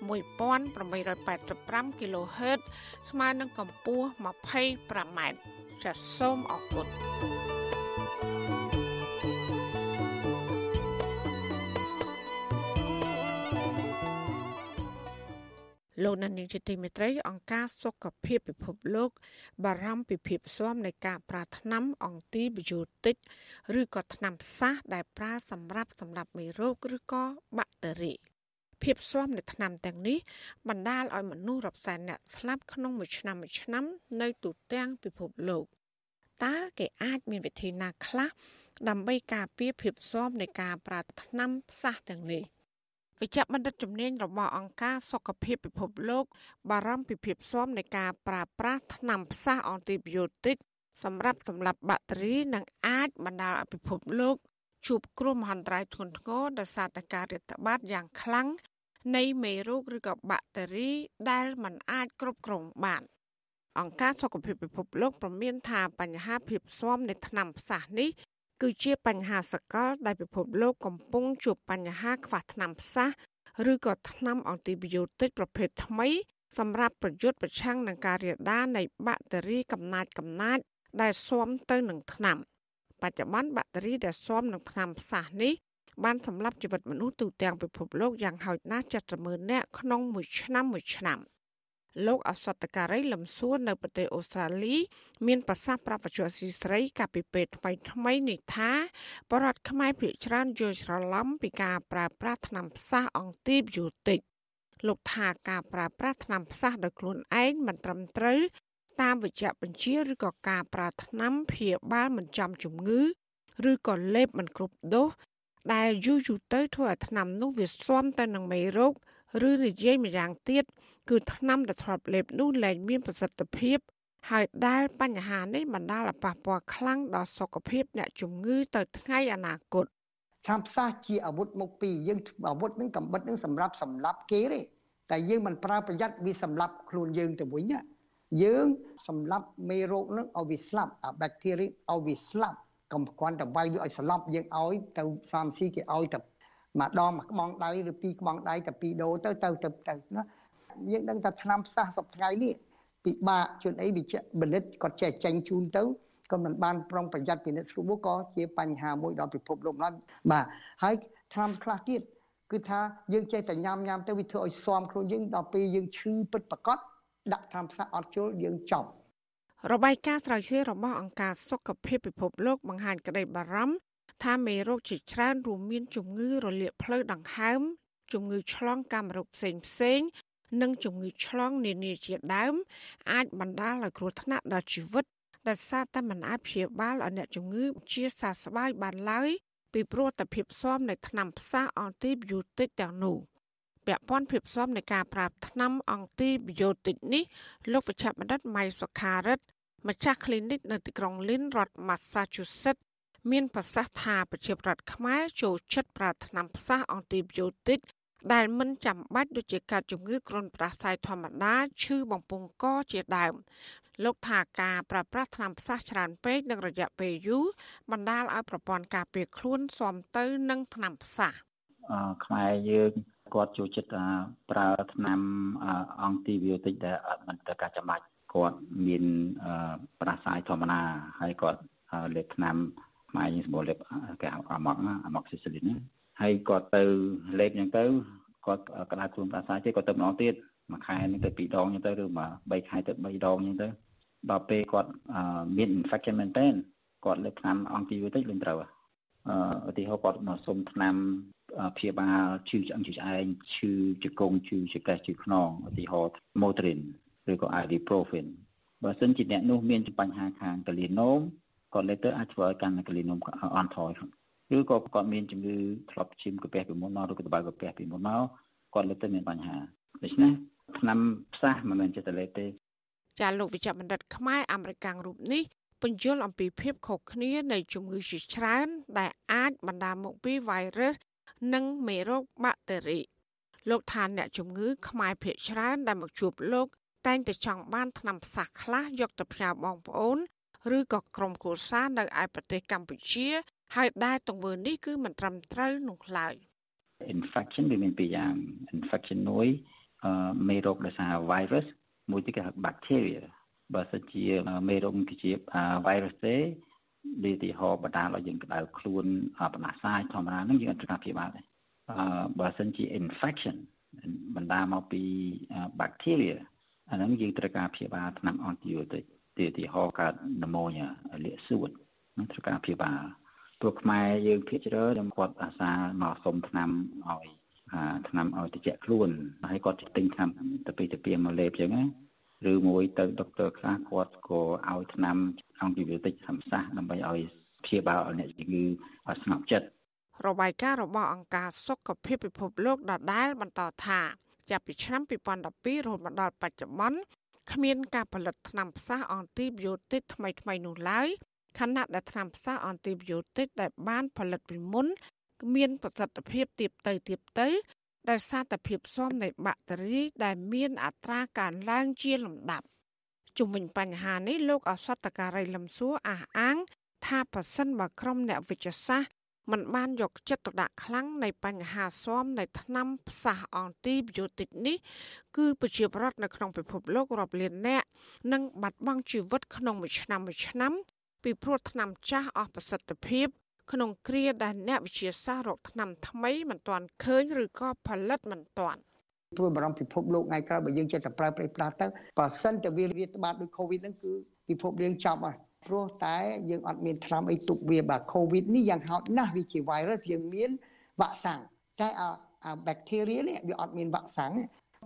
11885 kHz ស្មើនឹងកម្ពស់ 25m ចាសសូមអរគុណលោកណានីជាទីមេត្រីអង្គការសុខភាពពិភពលោក បារម្ភពីភាពស៊ាំនៃការប្រើថ្នាំអង់ទីប៊ីយោទិកឬក៏ថ្នាំផ្សះដែលប្រើសម្រាប់សម្លាប់មេរោគឬក៏បាក់តេរី ភាពស៊ាំនៃថ្នាំទាំងនេះបណ្ដាលឲ្យមនុស្សរាប់សែនអ្នកស្លាប់ក្នុងមួយឆ្នាំមួយឆ្នាំ នៅទូទាំងពិភពលោកតើគេអាចមានវិធីណាខ្លះដើម្បីការពារភាពស៊ាំនៃការប្រើថ្នាំផ្សះទាំងនេះវិជ្ជបណ្ឌិតជំនាញរបស់អង្គការសុខភាពពិភពលោក បារម្ភពីភាពស៊ាំនៃការប្រើប្រាស់ថ្នាំផ្សះអង់ទីប៊ីយោទិកសម្រាប់សម្លាប់បាក់តេរីនិងអាចបណ្ដាលឲ្យពិភពលោក ជួបគ្រោះមហន្តរាយធ្ងន់ធ្ងរដោយសារតែការរាតត្បាតយ៉ាងខ្លាំងនៃមេរោគឬក៏បាក់តេរីដែលมันអាចគ្រប់គ្រងបានអង្គការសុខភាពពិភពលោកប្រមានថាបញ្ហាភាពស៊ាំនៃថ្នាំផ្សះនេះគឺជាបញ្ហាសកលដែលពិភពលោកកំពុងជួបបញ្ហាខ្វះថ្នាំផ្សះឬក៏ថ្នាំអង់ទីប៊ីយោទិកប្រភេទថ្មីសម្រាប់ប្រយុទ្ធប្រឆាំងនឹងការរាលដាលនៃបាក់តេរីកំណាចកំណាចដែលស៊ាំទៅនឹងថ្នាំ បច្ចុប្បន្នបាក់តេរីដែលស៊ាំនឹងថ្នាំផ្សះនេះបានសម្លាប់ជីវិតមនុស្សទូទាំងពិភពលោកយ៉ាងហោចណាស់700,000នាក់ក្នុងមួយឆ្នាំមួយឆ្នាំ។លោកអសតការីលឹមសួរនៅប្រទេសអូស្ត្រាលី មានប្រសាសន៍ប្រាប់វិទ្យុអស៊ីស្រីកាលពីពេលថ្មីថ្មីនេះថាបរដ្ឋខ្មែរភាគច្រើនយល់ច្រឡំពីការប្រើប្រាស់ថ្នាំផ្សះអង់ទីបយូទិកលោកថាការប្រើប្រាស់ថ្នាំផ្សះដោយខ្លួនឯងមិនត្រឹមត្រូវ តាមវិជ្ជបញ្ជាឬក៏ការប្រើថ្នាំព្យាបាលមិនចំជំងឺ ឬក៏លេបមិនគ្រប់ដូសដែលយូរយូរទៅធ្វើឲ្យថ្នាំនោះវាស៊ាំទៅនឹងមេរោគឬនិយាយម្យ៉ាងទៀតគឺថ្នាំដែលធ្លាប់លេបនោះលែងមានប្រសិទ្ធភាព ហើយដែលបញ្ហានេះបណ្ដាលឲ្យប៉ះពាល់ខ្លាំងដល់សុខភាពអ្នកជំងឺទៅថ្ងៃអនាគតថ្នាំផ្សះជាអាវុធមុខពីរយើងអាវុធនឹងកំបិតនឹងសម្រាប់សម្លាប់គេទេតែយើងមិនប្រើប្រយ័ត្នវាសម្លាប់ខ្លួនយើងទៅវិញ យើងសម្លាប់មេរោគនឹងឲ្យវាស្លាប់អាបាក់តេរីឲ្យវាស្លាប់កុំគ្រាន់តែវាយវាឲ្យស្លាប់យើងឲ្យទៅសាមស៊ីគេឲ្យតែម្ដងមួយក្បងដៃឬពីរក្បងដៃតែពីរដូរទៅទៅទៅទៅណាយើងដឹងថាឆ្នាំផ្សះសប្ថ្ងៃនេះពិបាកជួនអីវិជ្ជបណ្ឌិតគាត់ចេះចេញជូនទៅក៏មិនបានប្រុងប្រយ័ត្នពិនិត្យស្រួលក៏ជាបញ្ហាមួយដល់ពិភពលោកឡើយបាទហើយឆ្នាំខ្លះទៀតគឺថាយើងចេះតែញ៉ាំញ៉ាំទៅវាធ្វើឲ្យស៊ាំខ្លួនយើងដល់ពេលយើងឈឺពិតប្រកប ដាក់ឆ្នាំផ្សះអត់ជុលយើងចប់របាយការណ៍ស្រាវជ្រាវរបស់អង្គការសុខភាពពិភពលោកបង្ហាញក្តីបារម្ភថាមេរោគជាច្រើនរួមមានជំងឺរលាកផ្លូវដង្ហើម ជំងឺឆ្លងកាមរោគផ្សេងផ្សេងនិងជំងឺឆ្លងនានាជាដើម អាចបណ្ដាលឲ្យគ្រោះថ្នាក់ដល់ជីវិតដែលសារតែមិនអាចព្យាបាលឲ្យអ្នកជំងឺជាសះស្បើយបានឡើយពីព្រោះតែភាពស៊ាំនៃថ្នាំផ្សះអង់ទីប៊ីយោទិកទាំងនោះ ពាក់ព័ន្ធភាពស៊ាំនៃការប្រើថ្នាំអង់ទីប៊ីយោទិកនេះលោកវិជ្ជបណ្ឌិតម៉ៃសុខារិទ្ធម្ចាស់ clinic នៅទីក្រុង Lynn រដ្ឋ Massachusetts មានប្រសាសន៍ថាប្រជាប្រដ្ឋខ្មែរចូលចិត្តប្រើថ្នាំផ្សះអង់ទីប៊ីយោទិកដែលមិនចាំបាច់ដូចជាការជំងឺគ្រុនផ្ដាសាយធម្មតាឈឺបំពង់កជាដើមលោកថាការប្រើប្រាស់ថ្នាំផ្សះច្រើនពេកនឹងរយៈពេលយូរបណ្ដាលឲ្យប្រព័ន្ធការពារខ្លួនស៊ាំទៅនឹងថ្នាំផ្សះអឺខ្មែរយើង គាត់ចូលចិត្តប្រើថ្នាំអង់ទីប៊ីយោទិកដែលអត់មិនត្រូវការចាំបាច់គាត់មានផ្ដាសាយធម្មតាហើយគាត់លេបថ្នាំខ្មែរយើងសម្បូរលេបគេអាម៉ុកអាម៉ុកស៊ីស៊ីលីនហើយគាត់ទៅលេបអញ្ចឹងទៅគាត់ក្តៅខ្លួនប្រសាទេគាត់ទៅម្ដងទៀតមួយខែនេះទៅពីរដងអញ្ចឹងទៅឬមួយ3ខែទៅ3ដងអញ្ចឹងទៅដល់ពេលគាត់មាន infection មែនតើគាត់លេបថ្នាំអង់ទីប៊ីតិកលេងត្រូវអឺឧទាហរណ៍គាត់មកសុំថ្នាំ ព្យាបាលឈឺឆ្អឹងឈឺឆ្អែងឈឺជង្គង់ឈឺចង្កេះឈឺខ្នងឧទាហរណ៍ Motrin ឬក៏ Ibuprofen បើសិនជាអ្នកនោះមានបញ្ហាខាងកលៀណូមគាត់លេបទៅអាចធ្វើឲ្យកាន់កលៀណូមអន់ថយឬក៏គាត់មានជំងឺធ្លាប់ឈាមកាពះពីមុនមកឬក៏តបៅកាពះពីមុនមកគាត់លើកទៅមានបញ្ហាដូច្នេះឆ្នាំផ្សះមិនមែនចិត្តលេទេចាលោកវិជ្ជបណ្ឌិតខ្មែរអមេរិកាំងរូបនេះពន្យល់អំពីភាពខុសគ្នានៃជំងឺជាច្រើនដែលអាចបណ្ដាលមកពី virus និងមេរោគបាក់តេរីលោកថាអ្នកជំងឺខ្មែរភាគច្រើនដែលមកជួបលោក តែងតែចង់បានថ្នាំផ្សះខ្លះយកទៅផ្ញើបងប្អូន ឬក៏ក្រុមគ្រួសារនៅឯប្រទេសកម្ពុជា ហើយដែលទង្វើនេះគឺមិនត្រឹមត្រូវនោះឡើយ infection វាមានពីរយ៉ាង infection មួយអឺមេរោគដោយសារ virus មួយទៀតគេហៅ bacteria បើសិនជាមេរោគគឺជា virus ទេ វាទីហោបណ្ដាលឲ្យយើងក្តៅខ្លួនបណ្ដាសាយធម្មតាហ្នឹងយើងអត់ត្រូវការព្យាបាលទេអឺបើសិនជា infection បណ្ដាលមកពី bacteria អាហ្នឹងយើងត្រូវការព្យាបាលថ្នាំ antibiotic ទីទីហោកើត pneumonia លាកសួតនឹងត្រូវការព្យាបាលព្រោះខ្មែរយើងភាគច្រើនខ្ញុំគាត់អាសាមកសុំថ្នាំឲ្យថ្នាំឲ្យតិចខ្លួនហើយគាត់ទិញថ្នាំទៅពីទៅពីមកលេបអញ្ចឹងណា ឬមួយទៅដុកទ័រខ្លះគាត់ក៏ឲ្យថ្នាំអង់ទីប៊ីតិកធម្មសាស្ត្រដើម្បីឲ្យព្យាបាលអ្នកជំងឺឲ្យស្ងប់ចិត្តរបាយការណ៍របស់អង្គការសុខភាពពិភពលោកដដែលបន្តថាចាប់ពីឆ្នាំ2012រហូតមកដល់បច្ចុប្បន្នគ្មានការផលិតថ្នាំផ្សះអង់ទីប៊ីយោទិកថ្មីៗនោះឡើយខណៈដែលថ្នាំផ្សះអង់ទីប៊ីយោទិកដែលបានផលិតពីមុន មានប្រសិទ្ធភាពទៀបទៅទៀបទៅ ដោយសារតែភាពស៊ាំនៃបាក់តេរីដែលមានអត្រាកើនឡើងជាលំដាប់ជុំវិញបញ្ហានេះលោកអសតការីលឹមសួរអះអាង ថាប្រសិនបើក្រុមអ្នកវិទ្យាសាស្ត្រមិនបានយកចិត្តទុកដាក់ខ្លាំងនៃបញ្ហាស៊ាំនៃថ្នាំផ្សះអង់ទីប៊ីយោទិកនេះ គឺប្រជាពលរដ្ឋនៅក្នុងពិភពលោករាប់លាននាក់នឹងបាត់បង់ជីវិតក្នុងមួយឆ្នាំមួយឆ្នាំ ពីព្រោះថ្នាំចាស់អស់ប្រសិទ្ធភាព ក្នុងគ្រាដែលអ្នកវិទ្យាសាស្ត្ររកថ្នាំថ្មីមិនទាន់ឃើញឬក៏ផលិតមិនទាន់ព្រួយបារម្ភពិភពលោកថ្ងៃក្រោយបើយើងចេះតែប្រើប្រាស់ផ្លាស់ទៅបើសិនតែវារាតត្បាតដូច COVID ហ្នឹងគឺពិភពយើងចប់ហើយព្រោះតែយើងអត់មានថ្នាំអីទប់វាបាទ COVID នេះយ៉ាងហោចណាស់វាជា virus យើងមានវ៉ាក់សាំងតែអាអា bacteria នេះវាអត់មានវ៉ាក់សាំង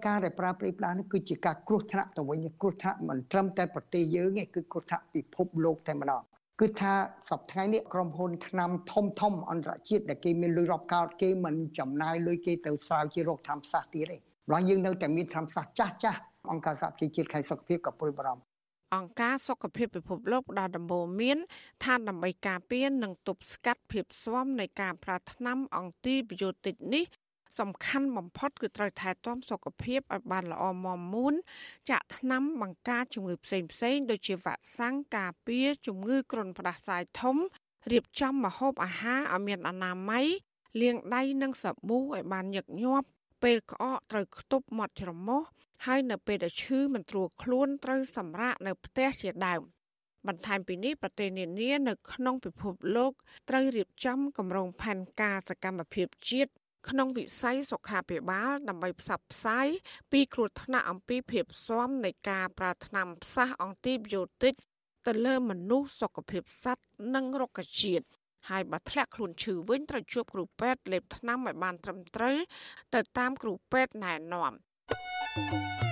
ការដែលប្រើប្រាស់ផ្លាស់នេះគឺជាការគ្រោះថ្នាក់ទៅវិញគ្រោះថ្នាក់មិនត្រឹមតែប្រទេសយើងទេគឺគ្រោះថ្នាក់ពិភពលោកតែម្ដង គឺថាសប្តាហ៍នេះក្រុមហ៊ុនថ្នាំធំធំអន្តរជាតិដែលគេមានលុយរាប់កោតគេមិនចំណាយលុយគេទៅស្រាវជ្រាវរោគថ្នាំផ្សះទៀតទេម្ល៉េះយើងនៅតែមានថ្នាំផ្សះចាស់ចាស់អង្គការសហប្រជាជាតិខៃសុខភាពក៏ព្រួយបារម្ភអង្គការសុខភាពពិភពលោកផ្ដល់ដំបូន្មានថាដើម្បីការពារនិងទប់ស្កាត់ភាពស្វមនៃការប្រើថ្នាំអង់ទីប៊ីយោទិកនេះ សំខាន់បំផុតគឺត្រូវថែទាំសុខភាពឲ្យបានល្អមាំមួនចាក់ថ្នាំបង្ការជំងឺផ្សេងផ្សេងដូចជាវ៉ាក់សាំងការពារជំងឺគ្រុនផ្ដាសាយធំរៀបចំម្ហូបអាហារឲ្យមានអនាម័យលាងដៃនិងសាប៊ូឲ្យបានញឹកញាប់ពេលក្អកត្រូវខ្ទប់មាត់ច្រមុះហើយនៅពេលដែលឈឺមិនត្រួតខ្លួនត្រូវសម្រាកនៅផ្ទះជាដើមបន្ថែមពីនេះប្រទេសនានានៅក្នុងពិភពលោកត្រូវរៀបចំគម្រោងផែនការសកម្មភាពជាតិ ក្នុងវិស័យសុខាភិបាលដើម្បីផ្សព្វផ្សាយពីគ្រោះថ្នាក់អំពីភាពស៊ាំនៃការប្រើថ្នាំផ្សះអង់ទីប៊ីយោទិកទៅលើមនុស្សសុខភាពសត្វនិងរុក្ខជាតិហើយបើធ្លាក់ខ្លួនឈឺវិញត្រូវជួបគ្រូពេទ្យលេបថ្នាំឲ្យបានត្រឹមត្រូវទៅតាមគ្រូពេទ្យណែនាំ thank you